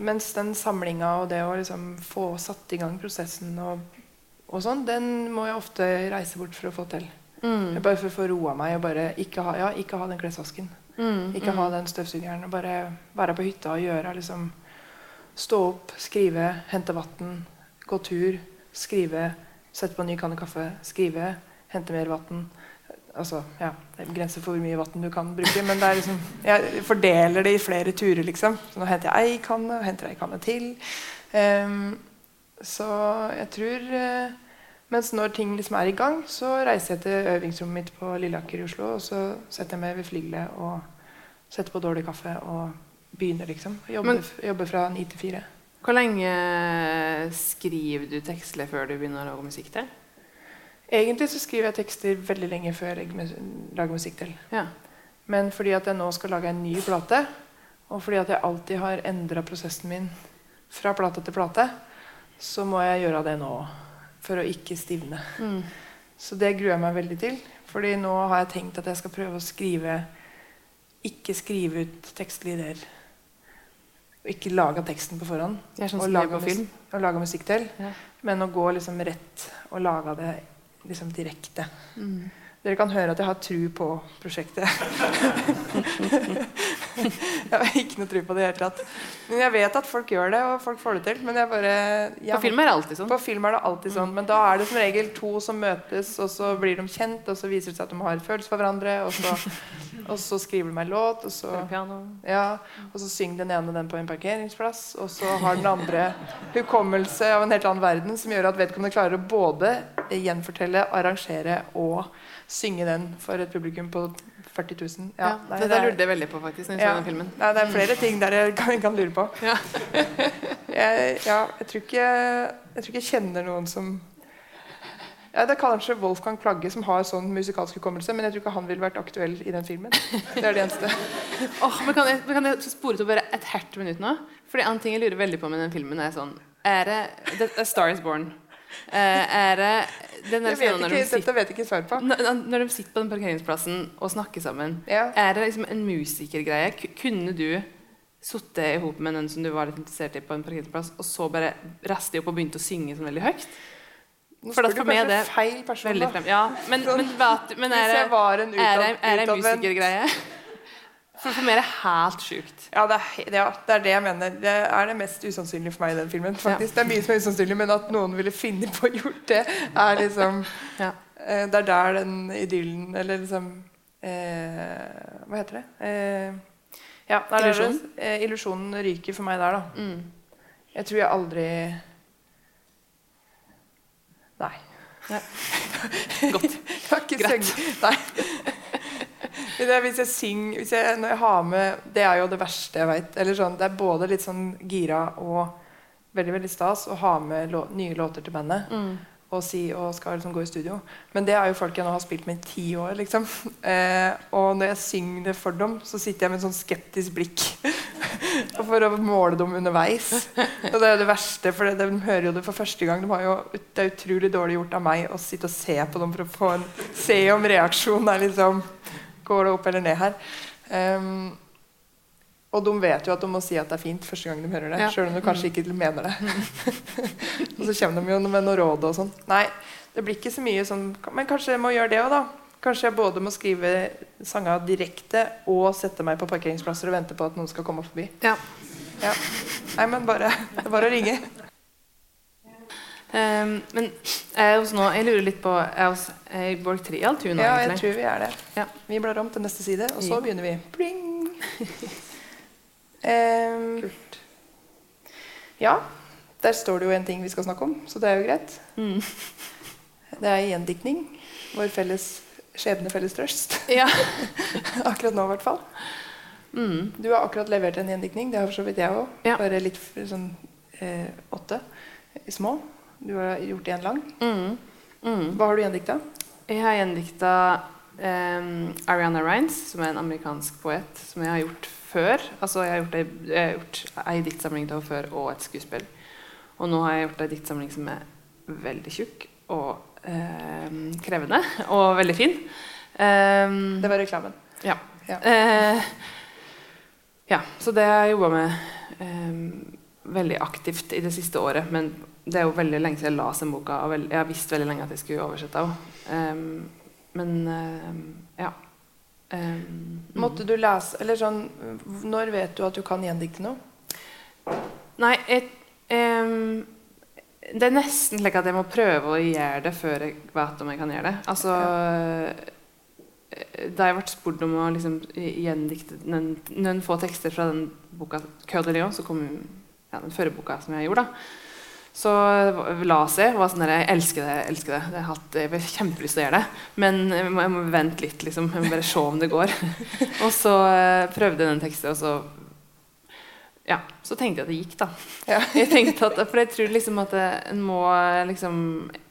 mens den samlinga og det å liksom få satt i gang prosessen og, og sånn, den må jeg ofte reise bort for å få til. Bare for å få roa meg og bare ikke ha, ja, ikke ha den klesvasken. ikke ha den støvsugeren. Og bare være på hytta og gjøre liksom Stå opp, skrive, hente vann, gå tur, skrive, sette på en ny kanne kaffe, skrive, hente mer vann. Altså, ja, det er grenser for hvor mye vann du kan bruke, men liksom, jeg fordeler det i flere turer. liksom. Så nå henter jeg ei kanne, og henter ei kanne til. Um, så jeg tror uh, Mens når ting liksom er i gang, så reiser jeg til øvingsrommet mitt på Lilleaker i Oslo. Og så setter jeg meg ved flygelet og setter på dårlig kaffe og begynner, liksom. Jobber, Men- jobber fra ni til fire. Hvor lenge skriver du tekstlig før du begynner å lage musikk til? Egentlig så skriver jeg tekster veldig lenge før jeg lager musikk til. Ja. Men fordi at jeg nå skal lage en ny plate, og fordi at jeg alltid har endra prosessen min fra plate til plate, så må jeg gjøre det nå for å ikke stivne. Så det gruer jeg meg veldig til. Fordi nå har jeg tenkt at jeg skal prøve å skrive Ikke skrive ut tekstlige ideer. Og ikke lage teksten på forhånd. Sånn og laga. Og laga musikk til. Ja. Men å gå liksom rett og lage det liksom direkte. Mm. Dere kan høre at jeg har tru på prosjektet. jeg har ikke noe tru på det i det hele tatt. Men jeg vet at folk gjør det, og folk får det til. Men jeg bare jeg, På film er det alltid sånn. På film er det alltid sånn. Men da er det som regel to som møtes, og så blir de kjent, og så viser det seg at de har følelser for hverandre, og så, og så skriver de meg låt, og så piano. ja, og så synger den ene den på en parkeringsplass, og så har den andre hukommelse av en helt annen verden som gjør at vedkommende klarer å både gjenfortelle, arrangere og synge den for et publikum på 40 000. Ja, ja det, det er- lurte jeg veldig på faktisk når jeg ja. så den filmen. Nei, det er flere ting der jeg kan, kan lure på. Ja. jeg, ja, jeg, tror ikke, jeg tror ikke jeg kjenner noen som ja, Det er kanskje Wolfgang Plagge som har sånn musikalsk hukommelse, men jeg tror ikke han ville vært aktuell i den filmen. Det er det eneste. Åh, men kan jeg, men kan jeg spore til bare et hert minutt nå? Fordi en ting jeg lurer veldig på med den filmen, er sånn Er det, det A Star Is Born. Eh, er det den der vet ikke, de sitter dette vet jeg ikke svar på. når, når de sitter på den parkeringsplassen og snakker sammen, Ja. er det liksom en musikergreie? Kunne du sittet i hop med den som du var litt interessert i på en parkeringsplass, og så bare reiste de opp og begynte å synge sånn veldig høyt? Nå For for meg er det feil person. Veldig frem. Ja, men, Sånn, men, vet men er det en er det, er det en musikergreie? For for meg er det helt sjukt. Ja det, er, ja, det er det jeg mener. Det er det mest usannsynlige for meg i den filmen. faktisk. Det er mye som er usannsynlig, men at noen ville finne på å gjort det, er liksom Ja. eh, Det er der den idyllen Eller liksom eh, Hva heter det? Eh, ja, der det- Eh, illusjonen ryker for meg der, da. Mm. Jeg tror jeg aldri Nei. Godt. Har ikke Greit. Nei. Hvis jeg synger hvis jeg, Når jeg har med Det er jo det verste jeg veit. Sånn, det er både litt sånn gira og veldig veldig stas å ha med lå, nye låter til bandet. Mm. Og si og skal liksom gå i studio. Men det er jo folk jeg nå har spilt med i ti år. liksom eh, Og når jeg synger det for dem, så sitter jeg med en sånn skeptisk blikk. for å måle dem underveis. Og det er det verste, for de hører jo det for første gang. De jo, det er utrolig dårlig gjort av meg å sitte og se på dem for å få en, se om reaksjonen er liksom Går det opp eller ned her? Um, og de vet jo at de må si at det er fint første gang de hører det. Ja. Selv om de kanskje ikke mener det. og så kommer de jo med noe råd og sånn. Nei, det blir ikke så mye sånn Men kanskje jeg må gjøre det òg, da. Kanskje jeg både må skrive sanger direkte og sette meg på parkeringsplasser og vente på at noen skal komme forbi. Ja. ja. Nei, men bare, det er bare å ringe. Um, men jeg, nå, jeg, lurer litt på Er hos er Borg Trial tur nå? Ja, jeg tror vi er det. Ja. Vi blar om til neste side, og så begynner vi. Pling! um, Kult. Ja, der står det jo en ting vi skal snakke om, så det er jo greit. Mm. Det er gjendiktning. Vår felles skjebne, felles trøst. Ja. akkurat nå, i hvert fall. Mm. Du har akkurat levert en gjendiktning. Det har for så vidt jeg òg. Ja. Bare litt sånn eh, åtte små. Du har gjort én lang. Mm. Mm. Hva har du gjendikta? Jeg har gjendikta um, Ariana Rines, som er en amerikansk poet, som jeg har gjort før. Altså, jeg har gjort, ei, jeg har gjort ei diktsamling til før og et skuespill. Og nå har jeg gjort ei diktsamling som er veldig tjukk og eh, krevende og veldig fin. Um, det var reklamen. Ja. Ja. Eh, ja. Så det har jeg jobba med eh, veldig aktivt i det siste året. Men det er jo veldig lenge siden jeg leste den boka, og jeg har visst veldig lenge at jeg skulle oversette henne. Um, men uh, ja. Um, Måtte du lese Eller sånn Når vet du at du kan gjendikte noe? Nei, jeg, um, det er nesten slik at jeg må prøve å gjøre det før jeg vet om jeg kan gjøre det. Altså Da jeg ble spurt om å liksom gjendikte noen, noen, få tekster fra den boka 'Cœur de Lion', som kom ja, den førre boka som jeg gjorde, da. Så la jeg og var sånn der, Jeg elsker det. Jeg elsker det. Jeg har hatt jeg kjempelyst til å gjøre det. Men jeg må, jeg må vente litt. liksom, Jeg må bare se om det går. og så uh, prøvde jeg den teksten, og så ja, så tenkte jeg at det gikk, da. Ja. Jeg tenkte at, for jeg tror liksom at en må liksom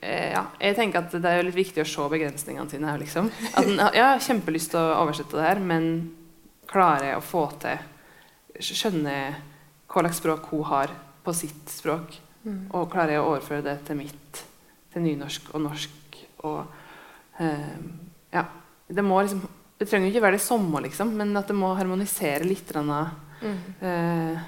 eh, ja, Jeg tenker at det er litt viktig å se begrensningene sine. Liksom. At en, ja, jeg har kjempelyst til å oversette det her, men klarer jeg å få til Skjønne hva slags språk hun har på sitt språk? Mm. Og klarer jeg å overføre det til mitt, til nynorsk og norsk og eh, Ja. Det må liksom Det trenger ikke være det samme, liksom, men at det må harmonisere litt. Mm. eh,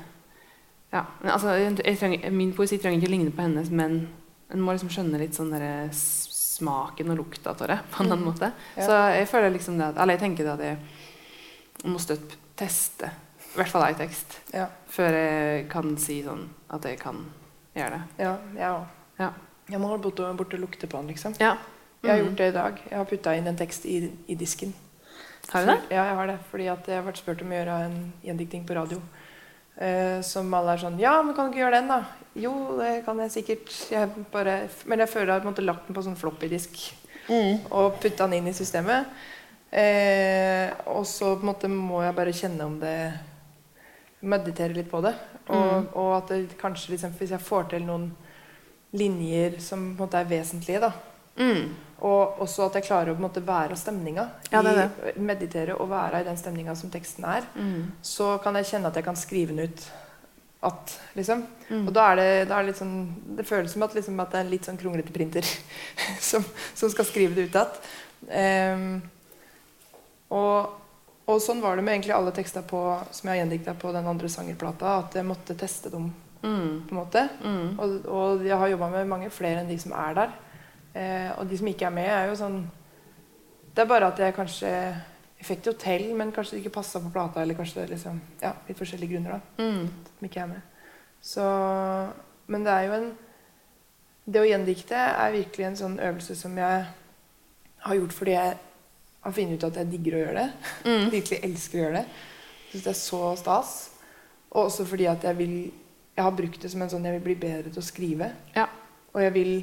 ja, men altså, jeg trenger, min poesi trenger ikke ligne på hennes, men en må liksom skjønne litt sånn der, smaken og lukta av det på en annen mm. måte. Ja. Så jeg føler liksom det at, eller jeg tenker det at jeg må støtt teste i hvert fall ei tekst ja. før jeg kan si sånn at jeg kan gjøre det. Ja, jeg òg. Ja. Jeg må holde borte, bort og lukte på den, liksom. Ja. Mm. Jeg har gjort det i dag. Jeg har putta inn en tekst i, i disken. Har du det? Ja, jeg har det. Fordi jeg har vært spurt om å gjøre en gjendikting på radio. Eh, som alle er sånn Ja, men kan du ikke gjøre den, da? Jo, det kan jeg sikkert. Jeg bare, men jeg føler jeg har lagt den på sånn floppy-disk mm. og putta den inn i systemet. Eh, og så på en måte må jeg bare kjenne om det Meditere litt på det. Og, mm. og at det kanskje liksom, hvis jeg får til noen linjer som på en måte er vesentlige, da, Mm. Og også at jeg klarer å på en måte være stemninga. Ja, det det. Meditere og være i den stemninga som teksten er. Mm. Så kan jeg kjenne at jeg kan skrive den ut at, liksom. Mm. Og da er det, da er det litt sånn Det føles som at, liksom, at det er en litt sånn kronglete printer som, som, skal skrive det ut igjen. Um, og, og, sånn var det med egentlig alle tekster på, som jeg har gjendikta på den andre sangerplata. At jeg måtte teste dem. Mm. på en måte mm. og, og jeg har jobba med mange flere enn de som er der. Eh, og de som ikke er med, er jo sånn Det er bare at jeg kanskje Jeg fikk det jo til, men kanskje det ikke passa på plata. Eller kanskje liksom, ja, litt forskjellige grunner. da mm. Som ikke er med. Så, men det er jo en Det å gjendikte er virkelig en sånn øvelse som jeg har gjort fordi jeg har funnet ut at jeg digger å gjøre det. Mm. Virkelig elsker å gjøre det. Syns det er så stas. Og også fordi at jeg vil Jeg har brukt det som en sånn Jeg vil bli bedre til å skrive. Ja. Og jeg vil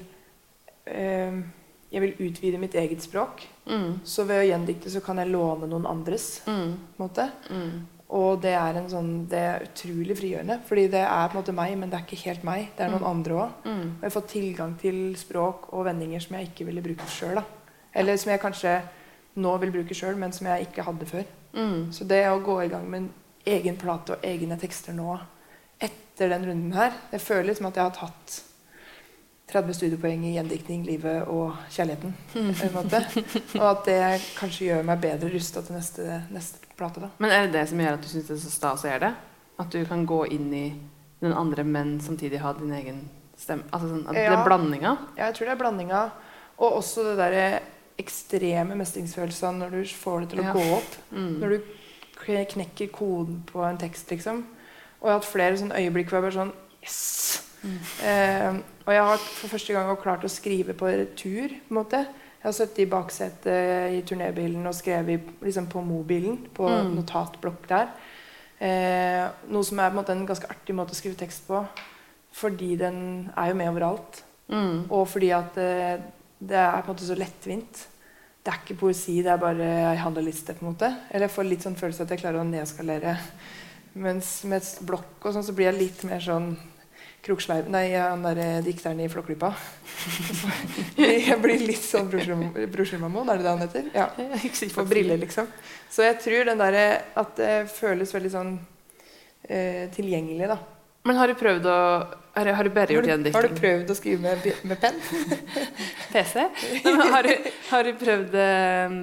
eh, jeg vil utvide mitt eget språk. Mm. Så ved å gjendikte så kan jeg låne noen andres. Mm. Mm. Og det er, sånn, det er, utrolig frigjørende. Fordi det er på en måte meg, men det er ikke helt meg. Det er noen mm. andre òg. Mm. Og jeg får tilgang til språk og vendinger som jeg ikke ville brukt sjøl. Eller som jeg kanskje nå vil bruke sjøl, men som jeg ikke hadde før. Mm. Så det å gå i gang med egen plate og egne tekster nå etter den runden her. Jeg føler som at jeg har tatt 30 studiepoeng i gjendiktning, livet og kjærligheten. Mm. en. Og at det kanskje gjør meg bedre rusta til neste, neste plate. da. Men er det det som gjør at du syns det er så stas å gjøre det? At du kan gå inn i den andre, men samtidig ha din egen stemme? Altså sånn, at Det er blandinga? Ja, jeg tror det er blandinga. Og også det derre ekstreme mestringsfølelsen når du får det til å Ja. gå opp. Mm. Når du knekker koden på en tekst, liksom. Og jeg har hatt flere sånne øyeblikk hvor jeg bare sånn Yes! Eh, og jeg har for første gang klart å skrive på retur. på en måte. Jeg har sittet i baksetet i turnébilen og skrevet liksom på mobilen. På Mm. notatblokk der. Eh, noe som er på en måte en ganske artig måte å skrive tekst på. Fordi den er jo med overalt. Mm. Og fordi at eh, det er på en måte så lettvint. Det er ikke poesi, det er bare ei handleliste. på en måte. Eller jeg får litt sånn følelse at jeg klarer å nedskalere. Mens med blokk og sånn, så blir jeg litt mer sånn Kroksleiv Nei, han derre dikteren i Flåklypa. jeg blir litt sånn Brorskjellmamoen, er det det han heter? Ja. For briller, liksom. Så jeg tror den derre at det føles veldig sånn eh, tilgjengelig, da. Men har du prøvd å Har, har du bare gjort du, har du prøvd å skrive med, med penn? PC? Nei, har, du, har du prøvd eh,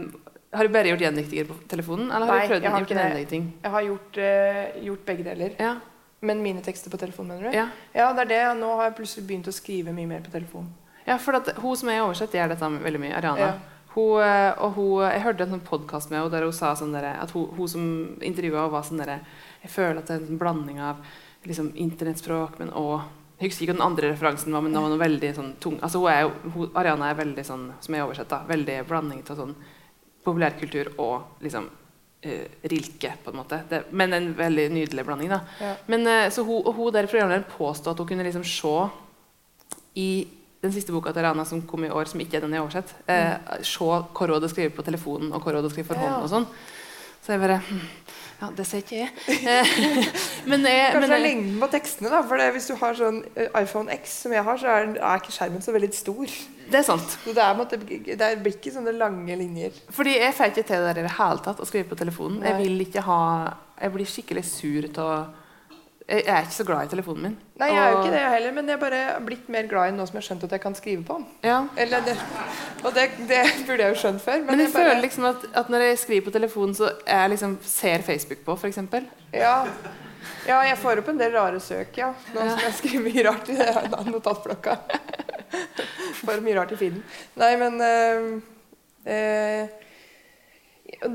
Har du bare gjort gjendiktninger på telefonen? Eller har Nei, du prøvd jeg har gjort ikke det. Jeg har gjort, uh, gjort begge deler. Ja. Men mine tekster på telefon, mener du? ja. Ja, det er det. Nå har jeg plutselig begynt å skrive mye mer på telefon. Ja, for at hun som er oversett, gjør dette veldig mye. Ariana. Ja. Hun, eh, og hun, jeg hørte en sånn podkast med henne der hun sa sånn der, at hun, hun som intervjua henne, var sånn der, Jeg føler at det er en blanding av liksom, internettspråk, men òg Jeg husker ikke den andre referansen var, men det var noe veldig sånn tung altså, hun er jo, hun, Ariana er veldig sånn, som jeg oversett, da, veldig blanding av sånn populærkultur og liksom uh, rilke, på en måte. Det, men en veldig nydelig blanding. da. Ja. Men, uh, så hun, og hun der programlederen påstod at hun kunne liksom se i den siste boka til Ariana som kom i år, som ikke er den jeg har oversett, eh, se hva hun hadde skrevet på telefonen, og hva hun hadde skrevet for hånd. og sånn. Så jeg bare hm, Ja, det ser ikke jeg. Eh, men jeg Kanskje men, det er lengden på tekstene, da. For det, hvis du har sånn eh, iPhone X som jeg har, så er, er ikke skjermen så veldig stor. det er sant. Så det, er, det blir ikke sånne lange linjer. Fordi jeg får ikke til det der i det hele tatt å skrive på telefonen. Jeg vil ikke ha Jeg blir skikkelig sur av Jeg er ikke så glad i telefonen min. Nei, jeg er jo ikke det heller, men jeg er bare blitt mer glad i den nå som jeg har skjønt at jeg kan skrive på den. Ja. Eller det, og det, det burde jeg jo skjønt før. Men, Men jeg jeg bare, føler liksom at, at når jeg skriver på telefonen, så jeg liksom ser Facebook på, f.eks. ja, ja, jeg får opp en del rare søk, ja. Nå som jeg skriver mye rart i notatblokka. Bare mye rart i feeden. Nei, men øh, eh,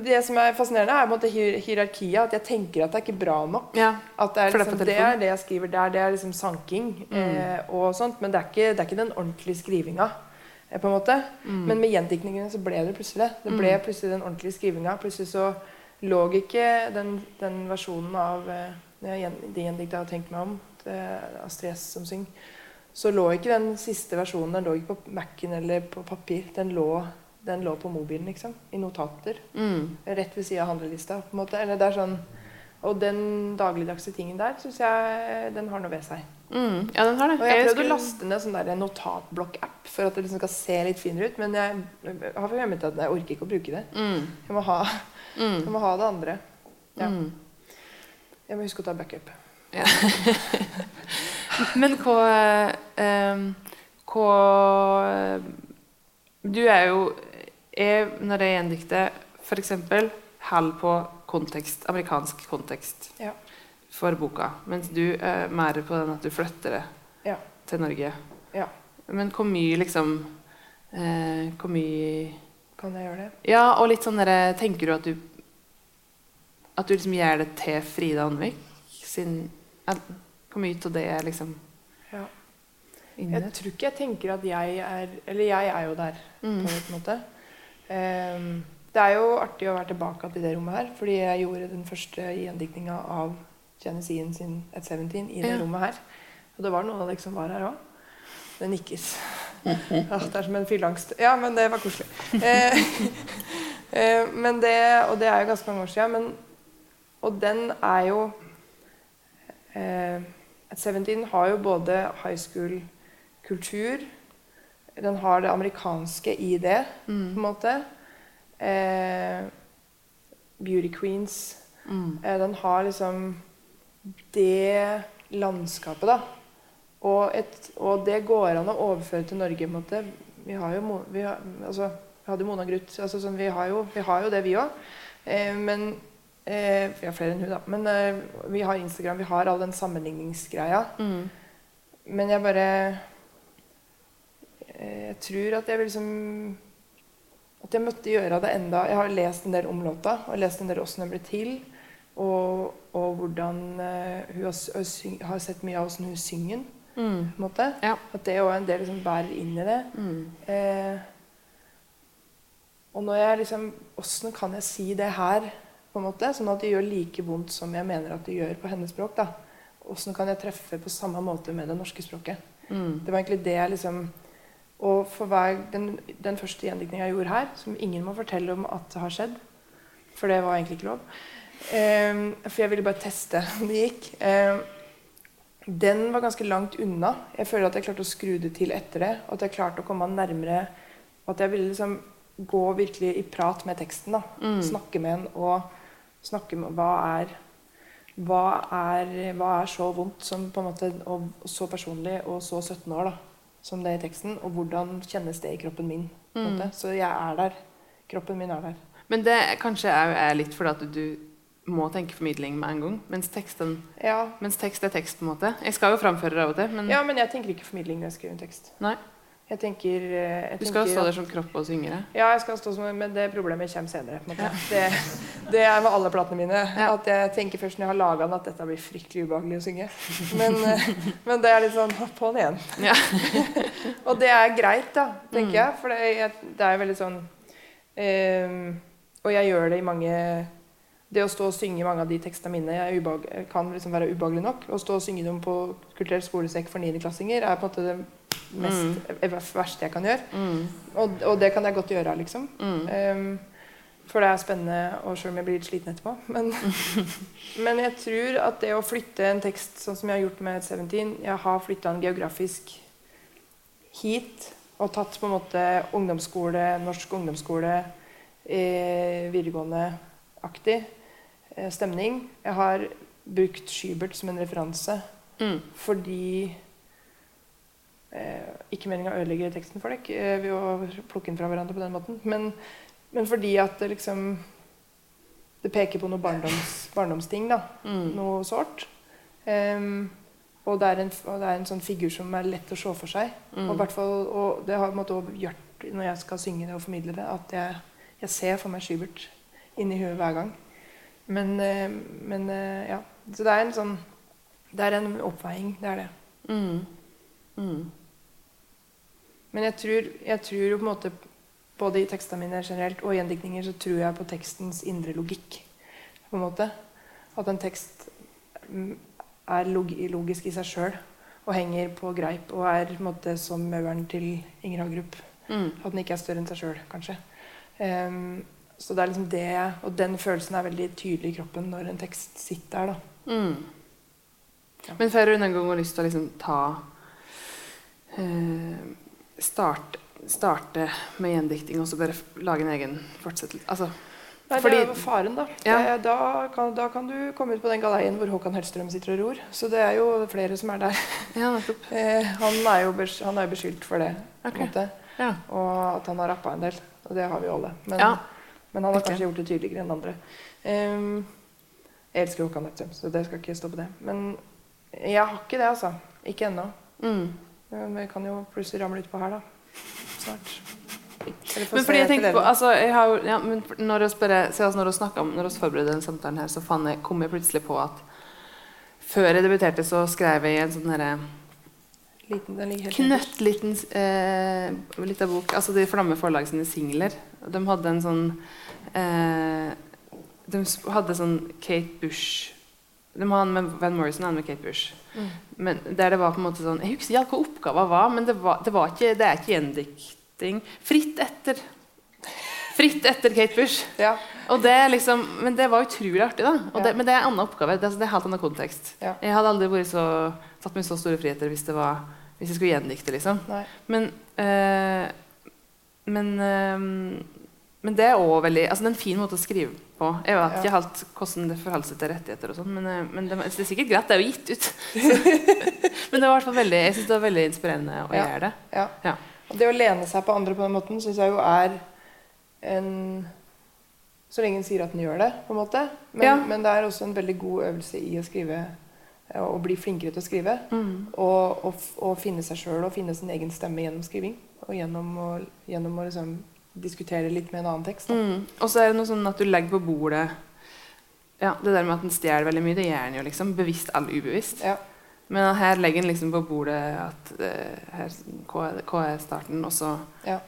Det som er fascinerende, er på en måte hierarkiet. At jeg tenker at det er ikke bra nok. Ja. At det er, liksom, det, er det jeg skriver der. Det er liksom sanking eh, og sånt. Men det er ikke, det er ikke den ordentlige skrivinga. eh, På en måte. Men med gjendiktningene så ble det plutselig det. Det ble plutselig den ordentlige skrivinga. Plutselig så lå ikke den, den versjonen av eh, det gjen- de gjendikta jeg har tenkt meg om, det Astrid S som synger, så lå ikke den siste versjonen den lå ikke på Mac-en eller på papir. Den lå, den lå på mobilen, liksom. I notater. Mm. Rett ved sida av handlelista. på en måte. Eller det er sånn, og den dagligdagse tingen der syns jeg den har noe ved seg. Mm. Ja, den har det. Og jeg har prøvd skulle- å laste ned sånn der notatblokk-app for at det liksom skal se litt finere ut, men jeg, har forhjemmet at jeg orker ikke å bruke det. Mm. Jeg må ha, Mm. jeg må ha det andre. Ja. Mm. Jeg må huske å ta backup. Ja. Men hva ehm, Hva Du er jo jeg, Når jeg gjendikter, f.eks. holder på kontekst, amerikansk kontekst Ja. for boka, mens du er mer på den at du flytter det Ja. til Norge. Ja. Men hvor mye liksom eh, Hvor mye Kan jeg gjøre det? Ja, og litt sånn derre Tenker du at du At du liksom gjør det til Frida sin Hvor mye av det er liksom Ja. Jeg tror ikke jeg tenker at jeg er Eller jeg er jo der, Mm. på en måte. Ehm, det er jo artig å være tilbake til det rommet her, fordi jeg gjorde den første gjendiktninga av Geneseen sin At 17 i det Ja. rommet her. Og det var noen av dere som var her òg. Det nikkes. Ja, det er som en fylleangst. Ja, men det var koselig. Eh, eh, men det, og det er jo ganske mange år siden. Men, og den er jo eh, At 17 har jo både high school-kultur Den har det amerikanske i det, på en måte. Eh, beauty queens. Eh, den har liksom det landskapet, da. Og, et, og det går an å overføre til Norge. på en måte. Vi har jo vi har, altså, vi hadde Mona Gruth. Altså, sånn, vi, har jo, vi har jo det, vi òg. Eh, men eh, Vi har flere enn hun, da. Men eh, vi har Instagram, vi har all den sammenligningsgreia. Mm. Men jeg bare Jeg tror at jeg vil liksom At jeg måtte gjøre det enda Jeg har lest en del om låta, og lest en del åssen den ble til. Og, og hvordan eh, hun har, har sett mye av åssen hun synger den. Mm. på en måte. Ja. At det òg en del som bærer inn i det. Mm. Eh, og når jeg liksom Åssen kan jeg si det her, på en måte, sånn at det gjør like vondt som jeg mener at det gjør på hennes språk? da. Åssen kan jeg treffe på samme måte med det norske språket? Mm. Det var egentlig det jeg liksom Og for hver, den, den første gjendiktninga jeg gjorde her, som ingen må fortelle om at det har skjedd, for det var egentlig ikke lov eh, For jeg ville bare teste om det gikk. Eh, den var ganske langt unna. Jeg føler at jeg klarte å skru det til etter det. Og at jeg klarte å komme nærmere og At jeg ville liksom gå virkelig i prat med teksten. da Mm. Snakke med den og snakke med hva er hva er, hva er så vondt som på en måte, og så personlig og så 17 år da, som det er i teksten? Og hvordan kjennes det i kroppen min? På Mm. Så jeg er der. Kroppen min er der. Men det kanskje er litt fordi at du må tenke formidling med en gang, mens, teksten, Ja, mens tekst er tekst. på en måte. Jeg skal jo framføre det av og til, men ja men jeg tenker ikke formidling når jeg skriver en tekst. Nei. Jeg tenker, eh, jeg du skal tenker stå der som kropp og synge. Ja, jeg skal stå som, men det problemet kommer senere. måte. Det, det er med alle platene mine. Ja. At jeg tenker først når jeg har laga den, at dette blir fryktelig ubehagelig å synge. Men, eh, men det er litt sånn på'n igjen. Ja. Og det er greit, da, tenker Mm. jeg. For det, det er veldig sånn um, Og jeg gjør det i mange Det å stå og synge mange av de tekstene mine kan liksom være ubehagelig nok. Å stå og synge dem på kulturell skolesekk for niendeklassinger er på en måte det mest, verste jeg kan gjøre. Mm. Og, og det kan jeg godt gjøre, liksom. Mm. Ehm, for det er spennende, og selv om jeg blir litt sliten etterpå. Men, men jeg tror at det å flytte en tekst sånn som jeg har gjort med 17 Jeg har flytta den geografisk hit og tatt på en måte ungdomsskole, norsk ungdomsskole, eh, videregående-aktig eh, stemning. Jeg har brukt Schybert som en referanse Mm. fordi eh, Ikke meninga å ødelegge teksten for dere eh, ved å plukke den fra hverandre på den måten, men, men fordi at det liksom Det peker på noe barndoms, barndomsting, da. Mm. Noe sårt. Um, og, det er en, og det er en sånn figur som er lett å se for seg. Mm. Og, og det har måte gjort når jeg skal synge det og formidle det, at jeg, jeg ser for meg Skybert inni huet hver gang. Men, eh, men eh, ja. Så det er en sånn Det er en oppveiing. Det er det. Mm. Mm. Men jeg tror, jeg tror jo på en måte både i tekstene mine generelt og i gjendiktninger så tror jeg på tekstens indre logikk. på en måte. At en tekst mm, er log logisk i seg sjøl og henger på greip og er på en måte som mauren til Inger Hagerup. Mm. At den ikke er større enn seg sjøl, kanskje. Um, så det er liksom det Og den følelsen er veldig tydelig i kroppen når en tekst sitter der. da. Mm. Ja. Men får du noen gang lyst til å liksom ta eh, start, Starte med gjendikting og så bare lage en egen fortsettelse? Altså, Nei, det er jo faren, da. Ja. Det, da, kan, da kan du komme ut på den galeien hvor Håkan Hellstrøm sitter og ror. Så det er jo flere som er der. ja. Eh, han er jo han er beskyldt for det. Okay. Ja. Og at han har rappa en del. Og det har vi jo alle. Men, Ja. men han har kanskje gjort det tydeligere enn andre. Um, jeg elsker Håkan Hellstrøm, så det skal ikke stå på det. Men jeg har ikke det, altså. Ikke ennå. Mm. Men vi kan jo plutselig ramle utpå her, da. Snart. Men fordi jeg tenkte på, altså, jeg har, ja, men når vi altså, forbereder vi snakket om, når vi forberedte den samtalen her, så jeg, kom jeg plutselig på at før jeg debuterte, så skrev jeg en sånn herre knøttliten eh, liten bok. Altså de Flamme Forlag sine singler. De hadde en sånn eh, De hadde sånn Kate Bush De har en med Van Morrison og en med Kate Bush. Mm. Men der det var på en måte sånn Jeg husker ikke hva oppgaven var, men det, var, det, var ikke, det er ikke gjendikting. Fritt etter Fritt etter Kate Bush. Ja. Det liksom, men det var utrolig artig. da Ja. det, Men det er en annen oppgave. Det, er- det er helt annen kontekst. Ja. Jeg hadde aldri vært så, tatt meg så store friheter hvis, det var, hvis jeg skulle gjendikte. liksom Nei. Men, øh, men eh, men det er også veldig, altså det er en fin måte å skrive på. Jeg vet Ja. ikke helt hvordan det forholder seg til rettigheter, og sånn, men, eh, men det, det er sikkert greit. Det er jo gitt ut. men det var hvert fall veldig, jeg synes det var veldig inspirerende å Ja. gjøre det. Ja. Ja. Og det å lene seg på andre på den måten syns jeg jo er en Så lenge en sier at en gjør det, på en måte. Men, Ja. men det er også en veldig god øvelse i å skrive eh, og bli flinkere til å skrive. Mm. Og, og, og finne seg sjøl og finne sin egen stemme gjennom skriving. Og gjennom å, gjennom å liksom diskutere litt med en annen tekst. Mm. Og så er det noe sånn at du legger på bordet ja, Det der med at en stjeler veldig mye, det gjør en jo liksom. Bevisst eller ubevisst. Ja. Men her legger en liksom på bordet at uh, her, hva, er, hva er starten, og så Ja.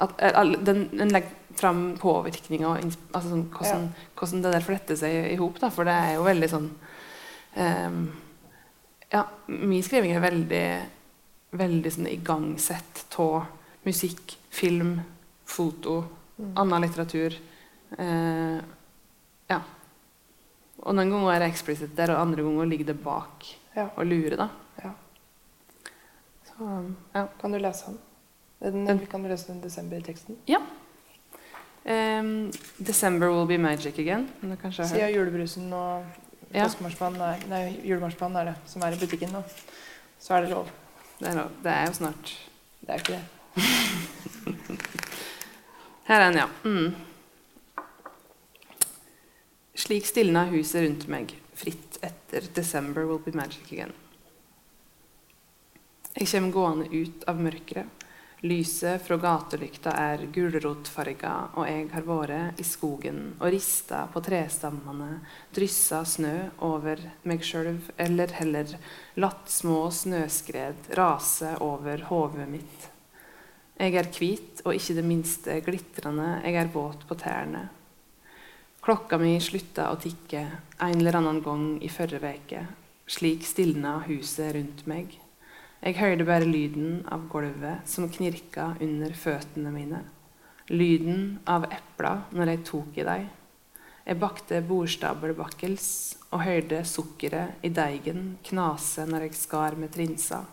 at, eh, all- den, den legger fram påvirkninger og altså sånn, hvordan, hvordan det der fletter seg i hop. For det er jo veldig sånn um, Ja, min skriving er veldig veldig sånn igangsett av musikk, film, foto, Mm. annen litteratur. Eh, ja. Og noen ganger er det explicit der, og andre ganger ligger det bak Ja. og lurer. da. Ja. Så, ja. Kan du lese den? den? Den- Kan du lese den desember-teksten? Ehm, 'December will be magic again'. Hørt. Julebrusen og Ja. er, nei, julemarsipanen er det som er i butikken nå, så er det lov. Det er, lov. det er jo snart Det er ikke det. Her er den, ja. Mm. Slik stilna huset rundt meg, fritt etter 'December will be magic again'. Jeg kommer gående ut av mørket. Lyset fra gatelykta er gulrotfarga, og jeg har vært i skogen og rista på trestammene, dryssa snø over meg sjøl, eller heller latt små snøskred rase over hodet mitt. Jeg er hvit og ikke det minste glitrende, jeg er våt på tærne. Klokka mi slutta å tikke en eller annen gang i forrige uke. Slik stilna huset rundt meg. Jeg hørte bare lyden av gulvet som knirka under føttene mine. Lyden av epla når jeg tok i dem. Jeg bakte bordstabelbakkels og hørte sukkeret i deigen knase når jeg skar med trinsa.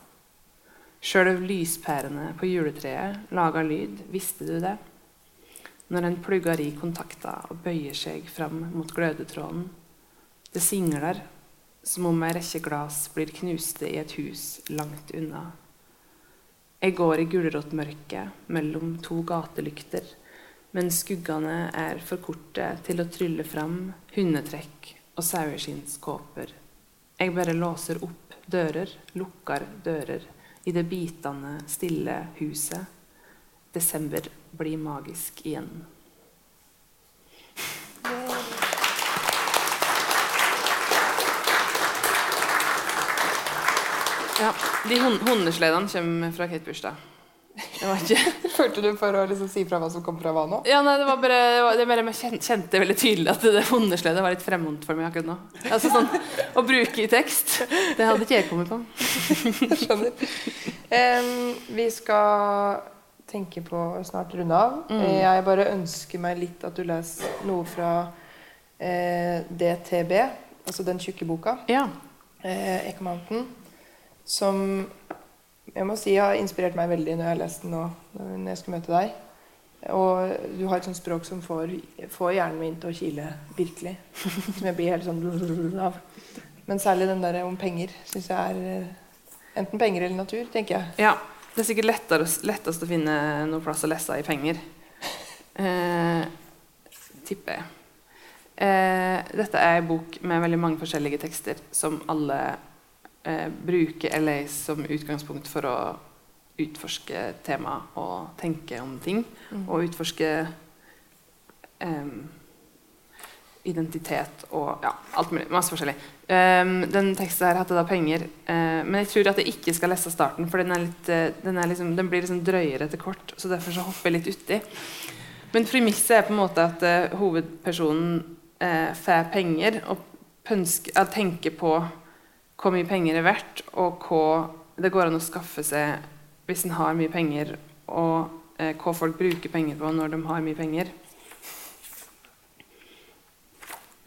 Sjøl lyspærene på juletreet laga lyd, visste du det? Når en plugger i kontakta og bøyer seg fram mot glødetråden. Det singler som om ei rekke glass blir knuste i et hus langt unna. Jeg går i gulrotmørket mellom to gatelykter, men skuggene er for korte til å trylle fram hundetrekk og saueskinnskåper. Jeg bare låser opp dører, lukker dører i det bitende, stille huset. Desember blir magisk igjen. Ja, De hund hundesledene kommer fra Kate Bush, Følte du for å liksom si fra hva som kom fra hva nå? Ja, nei, det var bare, det var, det var, jeg kjen- kjente veldig tydelig at det hundesledet var litt fremmed for meg akkurat nå. Altså sånn, Å bruke i tekst. Det hadde ikke jeg kommet på. Skjønner. Um, vi skal tenke på snart runde av. Mm. Jeg bare ønsker meg litt at du leser noe fra eh, DTB, altså den tjukke boka, Ja. eh, Ek Mountain, som jeg må si har inspirert meg veldig når jeg har lest den nå, når jeg skal møte deg. Og du har et sånt språk som får, får hjernen min til å kile virkelig. Som jeg blir helt sånn av. Men særlig den der om penger syns jeg er eh, enten penger eller natur, tenker jeg. ja. Det er sikkert lettere, lettest å finne noe plass å lese i penger. Eh, tipper jeg. Eh, dette er en bok med veldig mange forskjellige tekster som alle eh, bruke LA som utgangspunkt for å utforske tema og tenke om ting. Og utforske em, identitet og ja, alt mulig. Masse forskjellig. Um, den teksten her hadde da 'Penger', eh, men jeg tror at jeg ikke skal lese starten, for den, litt, eh, den, liksom, den blir liksom drøyere etter kort, så derfor så hopper jeg litt uti. Men premisset er på en måte at eh, hovedpersonen får penger og pønsker, tenker på hvor mye penger er verdt, og hva det går an å skaffe seg hvis en har mye penger, og eh, hva folk bruker penger på når de har mye penger.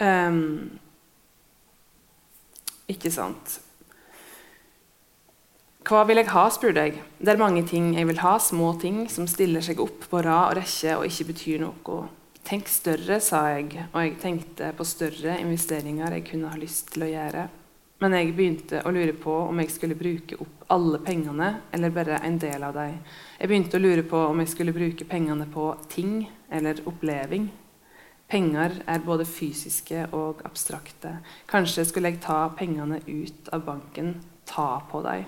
Um, ikke sant. Hva vil jeg ha, spurte jeg. Det er mange ting jeg vil ha, små ting som stiller seg opp på rad og rekke og ikke betyr noe. Tenk større, sa jeg, og jeg tenkte på større investeringer jeg kunne ha lyst til å gjøre. Men jeg begynte å lure på om jeg skulle bruke opp alle pengene eller bare en del av dem. Jeg begynte å lure på om jeg skulle bruke pengene på ting eller oppleving. Penger er både fysiske og abstrakte. Kanskje skulle jeg ta pengene ut av banken, ta på dem.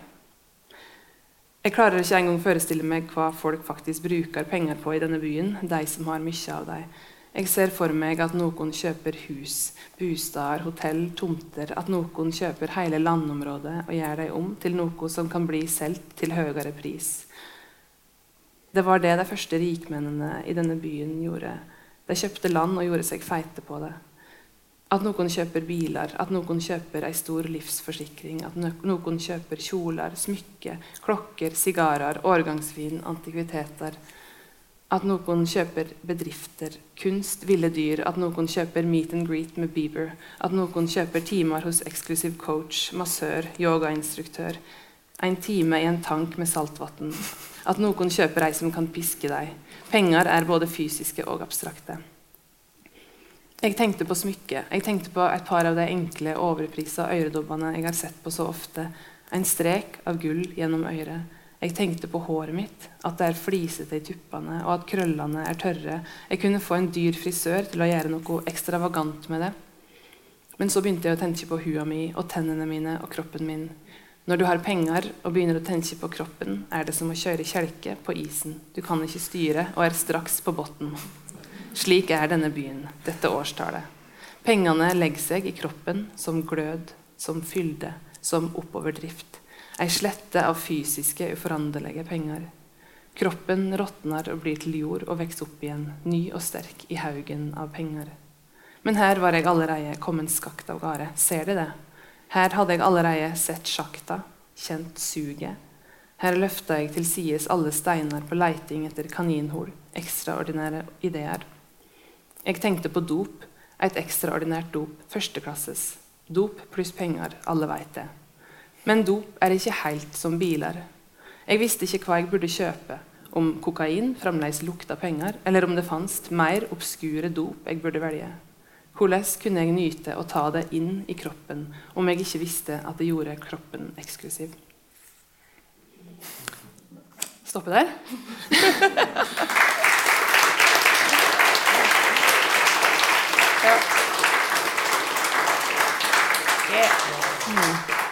Jeg klarer ikke engang forestille meg hva folk faktisk bruker penger på i denne byen, de som har mye av dem. Jeg ser for meg at noen kjøper hus, bostader, hotell, tomter. At noen kjøper hele landområdet og gjør dem om til noe som kan bli solgt til høyere pris. Det var det de første rikmennene i denne byen gjorde. De kjøpte land og gjorde seg feite på det. At noen kjøper biler, at noen kjøper ei stor livsforsikring, at noen kjøper kjoler, smykker, klokker, sigarer, årgangsvin, antikviteter. At noen kjøper bedrifter, kunst, ville dyr, at noen kjøper meet and greet med Bieber, at noen kjøper timer hos eksklusiv coach, massør, yogainstruktør, en time i en tank med saltvann, at noen kjøper ei som kan piske deg. Penger er både fysiske og abstrakte. Jeg tenkte på smykket. Jeg tenkte på et par av de enkle, overprisa øredobbene jeg har sett på så ofte. En strek av gull gjennom øret. Jeg tenkte på håret mitt, at det er flisete i tuppene, og at krøllene er tørre. Jeg kunne få en dyr frisør til å gjøre noe ekstravagant med det. Men så begynte jeg å tenke på hua mi og tennene mine og kroppen min. Når du har penger og begynner å tenke på kroppen, er det som å kjøre kjelke på isen. Du kan ikke styre og er straks på bunnen. Slik er denne byen, dette årstallet. Pengene legger seg i kroppen som glød, som fylde, som oppoverdrift. Ei slette av fysiske, uforanderlige penger. Kroppen råtner og blir til jord og vokser opp igjen, ny og sterk i haugen av penger. Men her var jeg allerede kommet skakt av gårde. Ser de det? Her hadde jeg allerede sett sjakta, kjent suget. Her løfta jeg til sides alle steiner på leiting etter kaninhull, ekstraordinære ideer. Jeg tenkte på dop, et ekstraordinært dop, førsteklasses. Dop pluss penger, alle veit det. Men dop er ikke helt som biler. Jeg visste ikke hva jeg burde kjøpe, om kokain fremdeles lukta penger, eller om det fantes mer obskure dop jeg burde velge. Hvordan kunne jeg nyte å ta det inn i kroppen om jeg ikke visste at det gjorde kroppen eksklusiv? Stoppe der? Yeah. Mm.